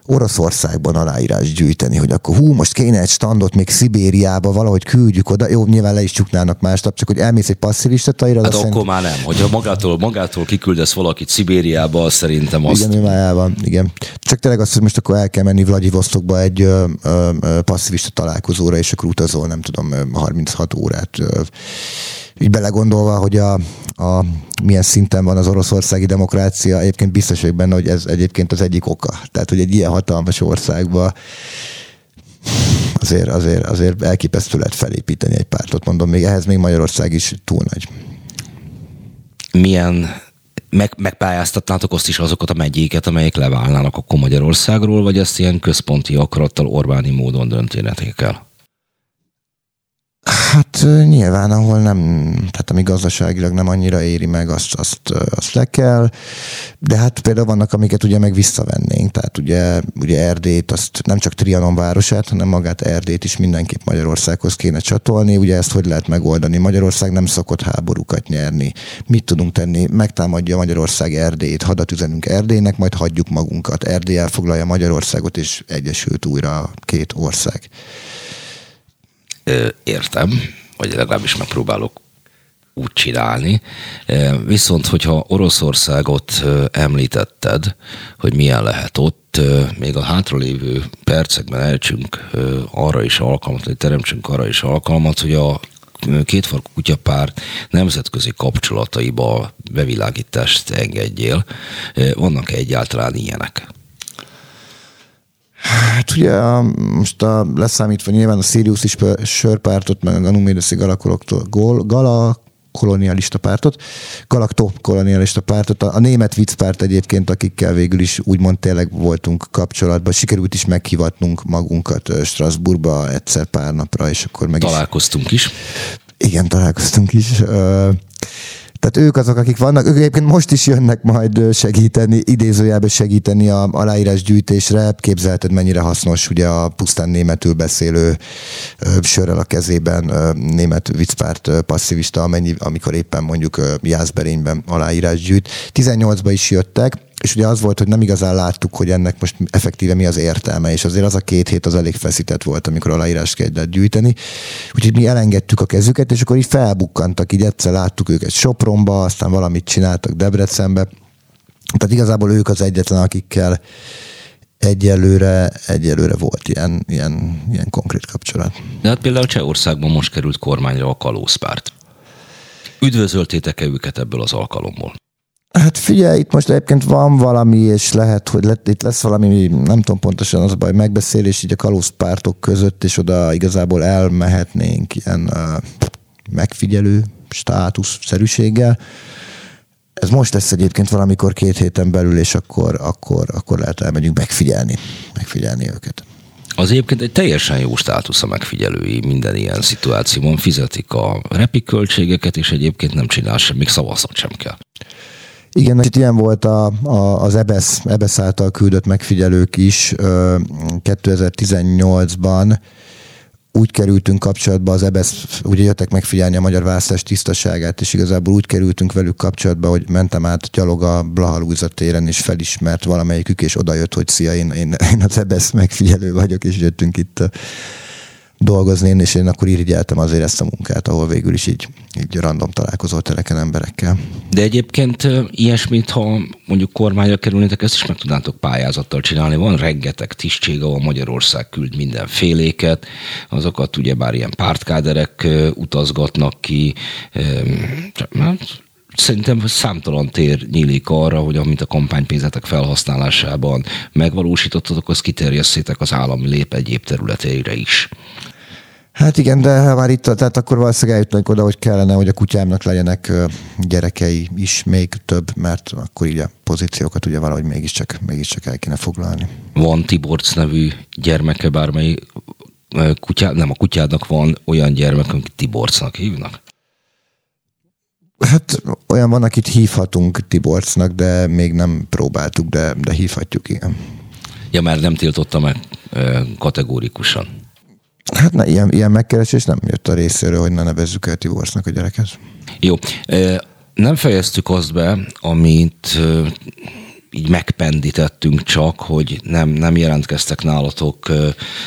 Oroszországban aláírás gyűjteni, hogy akkor hú, most kéne egy standot még Szibériába, valahogy küldjük oda. Jó, nyilván le is csuknának másnap, csak hogy elmész egy passzivista aira. Hát akkor szerint... már nem. Hogyha magától, magától kiküldesz valakit Szibériába, szerintem azt... Igen, májában, igen. Csak tényleg azt, hogy most akkor el kell menni Vladivostokba egy ö, ö, passzivista találkozóra, és akkor utazol, nem tudom, 36 órát. Ö, így belegondolva, hogy a, a milyen szinten van az oroszországi demokrácia, egyébként biztos vagyok benne, hogy ez egyébként az egyik oka. Tehát, hogy egy ilyen hatalmas országban azért, azért, azért elképesztő lehet felépíteni egy pártot, mondom, még ehhez még Magyarország is túl nagy. Milyen meg, megpályáztatnátok azt is azokat a megyéket, amelyek leválnának akkor Magyarországról, vagy ezt ilyen központi akarattal Orbáni módon dönténetek el? Hát nyilván, ahol nem, tehát ami gazdaságilag nem annyira éri meg, azt, azt, azt le kell, de hát például vannak, amiket ugye meg visszavennénk, tehát ugye, ugye Erdélyt, azt nem csak Trianon városát, hanem magát Erdélyt is mindenképp Magyarországhoz kéne csatolni, ugye ezt hogy lehet megoldani? Magyarország nem szokott háborúkat nyerni. Mit tudunk tenni? Megtámadja Magyarország Erdélyt, hadat üzenünk Erdélynek, majd hagyjuk magunkat. Erdély elfoglalja Magyarországot, és egyesült újra két ország értem, vagy legalábbis megpróbálok úgy csinálni. Viszont, hogyha Oroszországot említetted, hogy milyen lehet ott, még a hátralévő percekben elcsünk arra is alkalmat, hogy teremtsünk arra is alkalmat, hogy a kétfarkú kutyapárt nemzetközi kapcsolataiba bevilágítást engedjél. Vannak -e egyáltalán ilyenek? Hát ugye a, most a, leszámítva nyilván a Sirius is sörpártot, meg a Numédeszi Gala, kolonialista pártot, Galakto kolonialista pártot, a, a német viccpárt egyébként, akikkel végül is úgymond tényleg voltunk kapcsolatban, sikerült is meghivatnunk magunkat Strasbourgba egyszer pár napra, és akkor meg Találkoztunk is. is. Igen, találkoztunk is. Tehát ők azok, akik vannak, ők egyébként most is jönnek majd segíteni, idézőjelben segíteni a aláírás gyűjtésre. Képzelheted, mennyire hasznos ugye a pusztán németül beszélő sörrel a kezében német viccpárt passzivista, amennyi, amikor éppen mondjuk Jászberényben aláírás gyűjt. 18-ba is jöttek, és ugye az volt, hogy nem igazán láttuk, hogy ennek most effektíve mi az értelme, és azért az a két hét az elég feszített volt, amikor aláírás kellett gyűjteni. Úgyhogy mi elengedtük a kezüket, és akkor így felbukkantak, így egyszer láttuk őket Sopronba, aztán valamit csináltak Debrecenbe. Tehát igazából ők az egyetlen, akikkel egyelőre, egyelőre volt ilyen, ilyen, ilyen konkrét kapcsolat. De hát például Csehországban most került kormányra a kalózpárt. Üdvözöltétek-e őket ebből az alkalomból? Hát figyelj, itt most egyébként van valami, és lehet, hogy lett, itt lesz valami, nem tudom pontosan az a baj, megbeszélés így a kalózpártok között, és oda igazából elmehetnénk ilyen uh, megfigyelő státusz-szerűséggel. Ez most lesz egyébként valamikor két héten belül, és akkor, akkor, akkor lehet elmegyünk megfigyelni, megfigyelni őket. Az egyébként egy teljesen jó státusz a megfigyelői minden ilyen szituációban. Fizetik a repiköltségeket, és egyébként nem csinál semmit, szavazat sem kell. Igen, itt ilyen volt a, a, az EBESZ, EBESZ által küldött megfigyelők is 2018-ban úgy kerültünk kapcsolatba az EBESZ, ugye jöttek megfigyelni a magyar választás tisztaságát, és igazából úgy kerültünk velük kapcsolatba, hogy mentem át gyalog a Blahalúza téren, és felismert valamelyikük, és odajött, hogy szia, én, én, én az EBESZ megfigyelő vagyok, és jöttünk itt dolgozni, és én akkor irigyeltem azért ezt a munkát, ahol végül is így, így random találkozó teleken emberekkel. De egyébként ilyesmit, ha mondjuk kormányra kerülnétek, ezt is meg tudnátok pályázattal csinálni. Van rengeteg tisztség, ahol Magyarország küld mindenféléket, azokat ugye bár ilyen pártkáderek utazgatnak ki, hát szerintem számtalan tér nyílik arra, hogy amit a kampánypénzetek felhasználásában megvalósítottatok, az kiterjesszétek az állami lép egyéb területeire is. Hát igen, de ha már itt, tehát akkor valószínűleg eljutnak oda, hogy kellene, hogy a kutyámnak legyenek gyerekei is még több, mert akkor így a pozíciókat ugye valahogy mégiscsak, mégiscsak el kéne foglalni. Van Tiborc nevű gyermeke bármely kutyá, nem a kutyádnak van olyan gyermek, akit Tiborcnak hívnak? Hát olyan van, akit hívhatunk Tiborcnak, de még nem próbáltuk, de, de hívhatjuk, igen. Ja, már nem tiltotta meg kategórikusan. Hát ne, ilyen, ilyen megkeresés nem jött a részéről, hogy ne nevezzük el Tiborcnak a gyereket. Jó. Nem fejeztük azt be, amit így megpendítettünk csak, hogy nem, nem jelentkeztek nálatok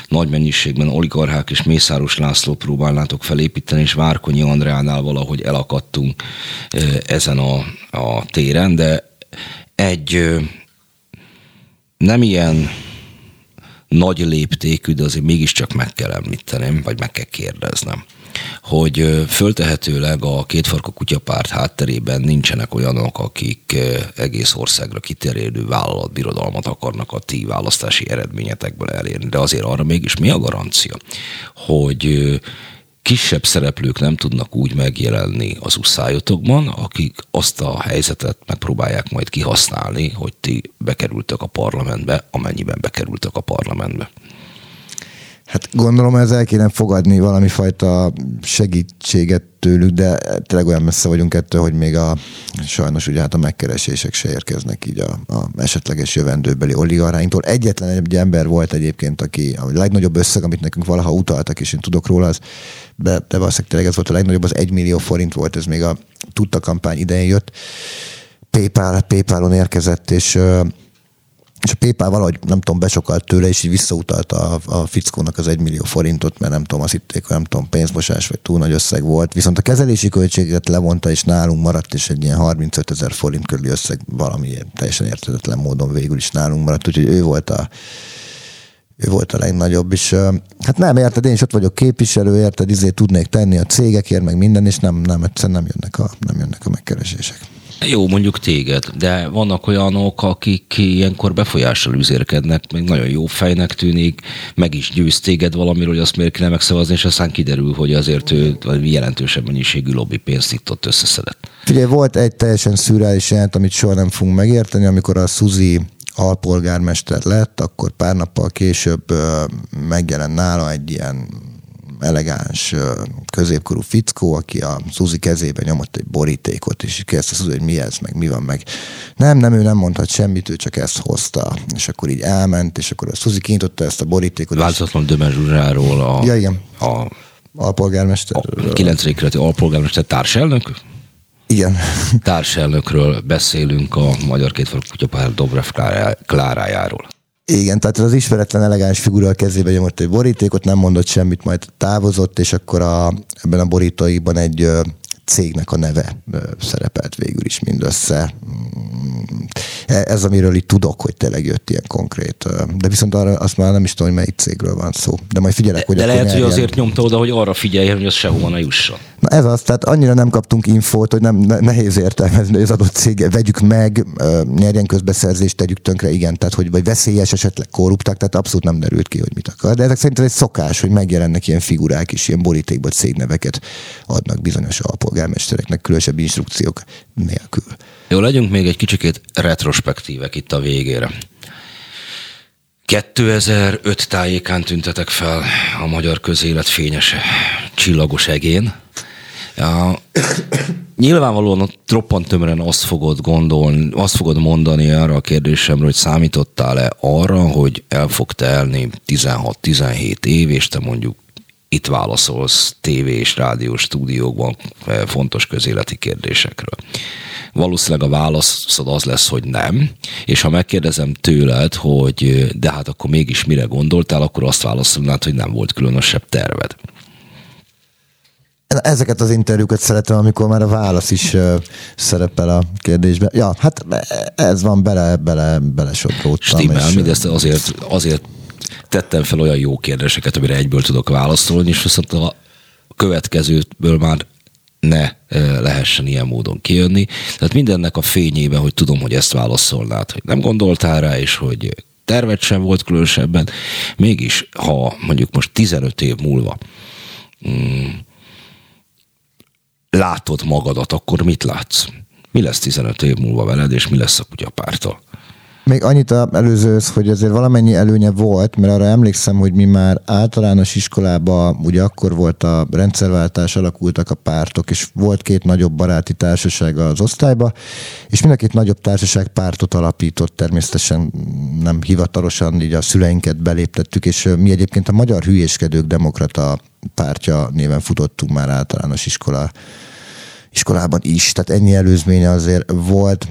nagy mennyiségben oligarchák és Mészáros László próbálnátok felépíteni, és Várkonyi Andránál valahogy elakadtunk ezen a, a téren, de egy nem ilyen nagy léptékű, de azért mégiscsak meg kell említenem, vagy meg kell kérdeznem hogy föltehetőleg a kétfarkú kutyapárt hátterében nincsenek olyanok, akik egész országra kiterjedő vállalatbirodalmat akarnak a ti választási eredményetekből elérni. De azért arra mégis mi a garancia, hogy kisebb szereplők nem tudnak úgy megjelenni az uszájotokban, akik azt a helyzetet megpróbálják majd kihasználni, hogy ti bekerültek a parlamentbe, amennyiben bekerültek a parlamentbe. Hát gondolom ez el kéne fogadni valami fajta segítséget tőlük, de tényleg olyan messze vagyunk ettől, hogy még a sajnos ugye hát a megkeresések se érkeznek így a, a esetleges jövendőbeli oligarcháinktól. Egyetlen egy ember volt egyébként, aki a legnagyobb összeg, amit nekünk valaha utaltak, és én tudok róla, az, de, de valószínűleg tényleg ez volt a legnagyobb, az egy millió forint volt, ez még a tudta kampány idején jött. PayPal, PayPalon érkezett, és és a PayPal valahogy, nem tudom, besokalt tőle, és így visszautalta a, a fickónak az egy millió forintot, mert nem tudom, azt hitték, hogy nem tudom, pénzmosás, vagy túl nagy összeg volt. Viszont a kezelési költséget levonta, és nálunk maradt, és egy ilyen 35 ezer forint körüli összeg valami teljesen értetetlen módon végül is nálunk maradt, úgyhogy ő volt a, ő volt a legnagyobb, és hát nem, érted, én is ott vagyok képviselő, érted, izé tudnék tenni a cégekért, meg minden, és nem, nem, egyszerűen nem jönnek a, nem jönnek a megkeresések. Jó, mondjuk téged, de vannak olyanok, akik ilyenkor befolyással üzérkednek, még nagyon jó fejnek tűnik, meg is győz téged valamiről, hogy azt miért kéne megszavazni, és aztán kiderül, hogy azért ő jelentősebb mennyiségű lobby pénzt itt ott összeszedett. Figyelj, volt egy teljesen szürreális jelent, amit soha nem fogunk megérteni, amikor a Suzi alpolgármester lett, akkor pár nappal később megjelent nála egy ilyen elegáns, középkorú fickó, aki a Suzi kezébe nyomott egy borítékot, és kérdezte Suzi, hogy mi ez, meg mi van, meg nem, nem, ő nem mondhat semmit, ő csak ezt hozta. És akkor így elment, és akkor a Suzi kinyitotta ezt a borítékot. Változatlan Dömen Zsuzsáról a, ja, igen. a alpolgármester. A 9. kerületi alpolgármester társelnök? Igen. Társelnökről beszélünk a Magyar Kétfarkú Kutyapár Dobrev Klárájáról. Igen, tehát az ismeretlen elegáns figura a kezébe nyomott egy borítékot, nem mondott semmit, majd távozott, és akkor a, ebben a borítóiban egy cégnek a neve szerepelt végül is mindössze. Mm, e, ez, amiről itt tudok, hogy tényleg jött ilyen konkrét. De viszont arra azt már nem is tudom, hogy melyik cégről van szó. De majd figyelek, hogy De lehet, hogy azért nyomta oda, hogy arra figyeljen, hogy az sehova ne jusson. Na ez az, tehát annyira nem kaptunk infót, hogy nem nehéz értelmezni, hogy az adott cég vegyük meg, nyerjen közbeszerzést, tegyük tönkre, igen, tehát hogy vagy veszélyes, esetleg korruptak, tehát abszolút nem derült ki, hogy mit akar. De ezek szerint egy szokás, hogy megjelennek ilyen figurák is, ilyen borítékban cégneveket adnak bizonyos alpolgármestereknek, különösebb instrukciók nélkül. Jó, legyünk még egy kicsikét retrospektívek itt a végére. 2005 tájékán tüntetek fel a magyar közélet fényes csillagos egén. Ja, nyilvánvalóan troppant tömören azt fogod gondolni, azt fogod mondani arra a kérdésemre, hogy számítottál-e arra, hogy el fog telni 16-17 év, és te mondjuk itt válaszolsz tévé és rádiós stúdiókban eh, fontos közéleti kérdésekről. Valószínűleg a válaszod az lesz, hogy nem, és ha megkérdezem tőled, hogy de hát akkor mégis mire gondoltál, akkor azt válaszolnád, hogy nem volt különösebb terved. Ezeket az interjúkat szeretem, amikor már a válasz is uh, szerepel a kérdésben. Ja, hát ez van, bele, bele, bele sodródtam. Stimmel, és, mindezt azért, azért tettem fel olyan jó kérdéseket, amire egyből tudok válaszolni, és viszont a következőből már ne lehessen ilyen módon kijönni. Tehát mindennek a fényében, hogy tudom, hogy ezt válaszolnád, hogy nem gondoltál rá, és hogy tervet sem volt különösebben. Mégis, ha mondjuk most 15 év múlva mm, látod magadat, akkor mit látsz? Mi lesz 15 év múlva veled, és mi lesz a kutyapártól? Még annyit a előzőhöz, hogy azért valamennyi előnye volt, mert arra emlékszem, hogy mi már általános iskolában, ugye akkor volt a rendszerváltás, alakultak a pártok, és volt két nagyobb baráti társaság az osztályba, és mind a két nagyobb társaság pártot alapított, természetesen nem hivatalosan, így a szüleinket beléptettük, és mi egyébként a Magyar Hülyéskedők Demokrata pártja néven futottunk már általános iskola, iskolában is, tehát ennyi előzménye azért volt.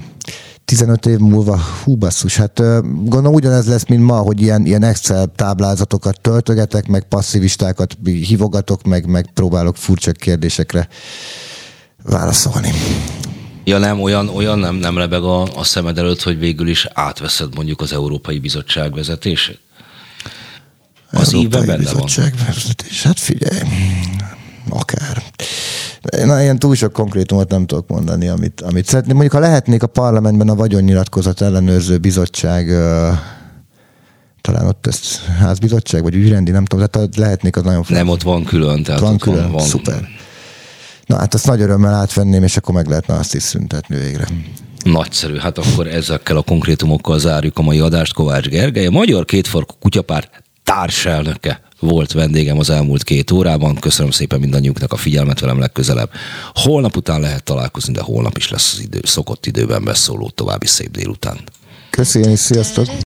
15 év múlva, hú basszus, hát gondolom ugyanez lesz, mint ma, hogy ilyen, ilyen Excel táblázatokat töltögetek, meg passzivistákat hívogatok, meg, meg próbálok furcsa kérdésekre válaszolni. Ja nem, olyan, olyan nem, nem lebeg a, a szemed előtt, hogy végül is átveszed mondjuk az Európai Bizottság vezetését? Az Európai benne Bizottság van. vezetés, hát figyelj, akár. Na, ilyen túl sok konkrétumot nem tudok mondani, amit, amit szeretném. Mondjuk, ha lehetnék a parlamentben a vagyonnyilatkozat ellenőrző bizottság talán ott ezt házbizottság, vagy ügyrendi, nem tudom, tehát lehetnék, az nagyon fontos. Nem, ott van külön. Tehát van külön, van, van. szuper. Na hát azt nagy örömmel átvenném, és akkor meg lehetne azt is szüntetni végre. Nagyszerű, hát akkor ezekkel a konkrétumokkal zárjuk a mai adást. Kovács Gergely, a Magyar Kétfarkú Kutyapárt társelnöke volt vendégem az elmúlt két órában. Köszönöm szépen mindannyiuknak a figyelmet velem legközelebb. Holnap után lehet találkozni, de holnap is lesz az idő, szokott időben beszóló további szép délután. Köszönjük, sziasztok!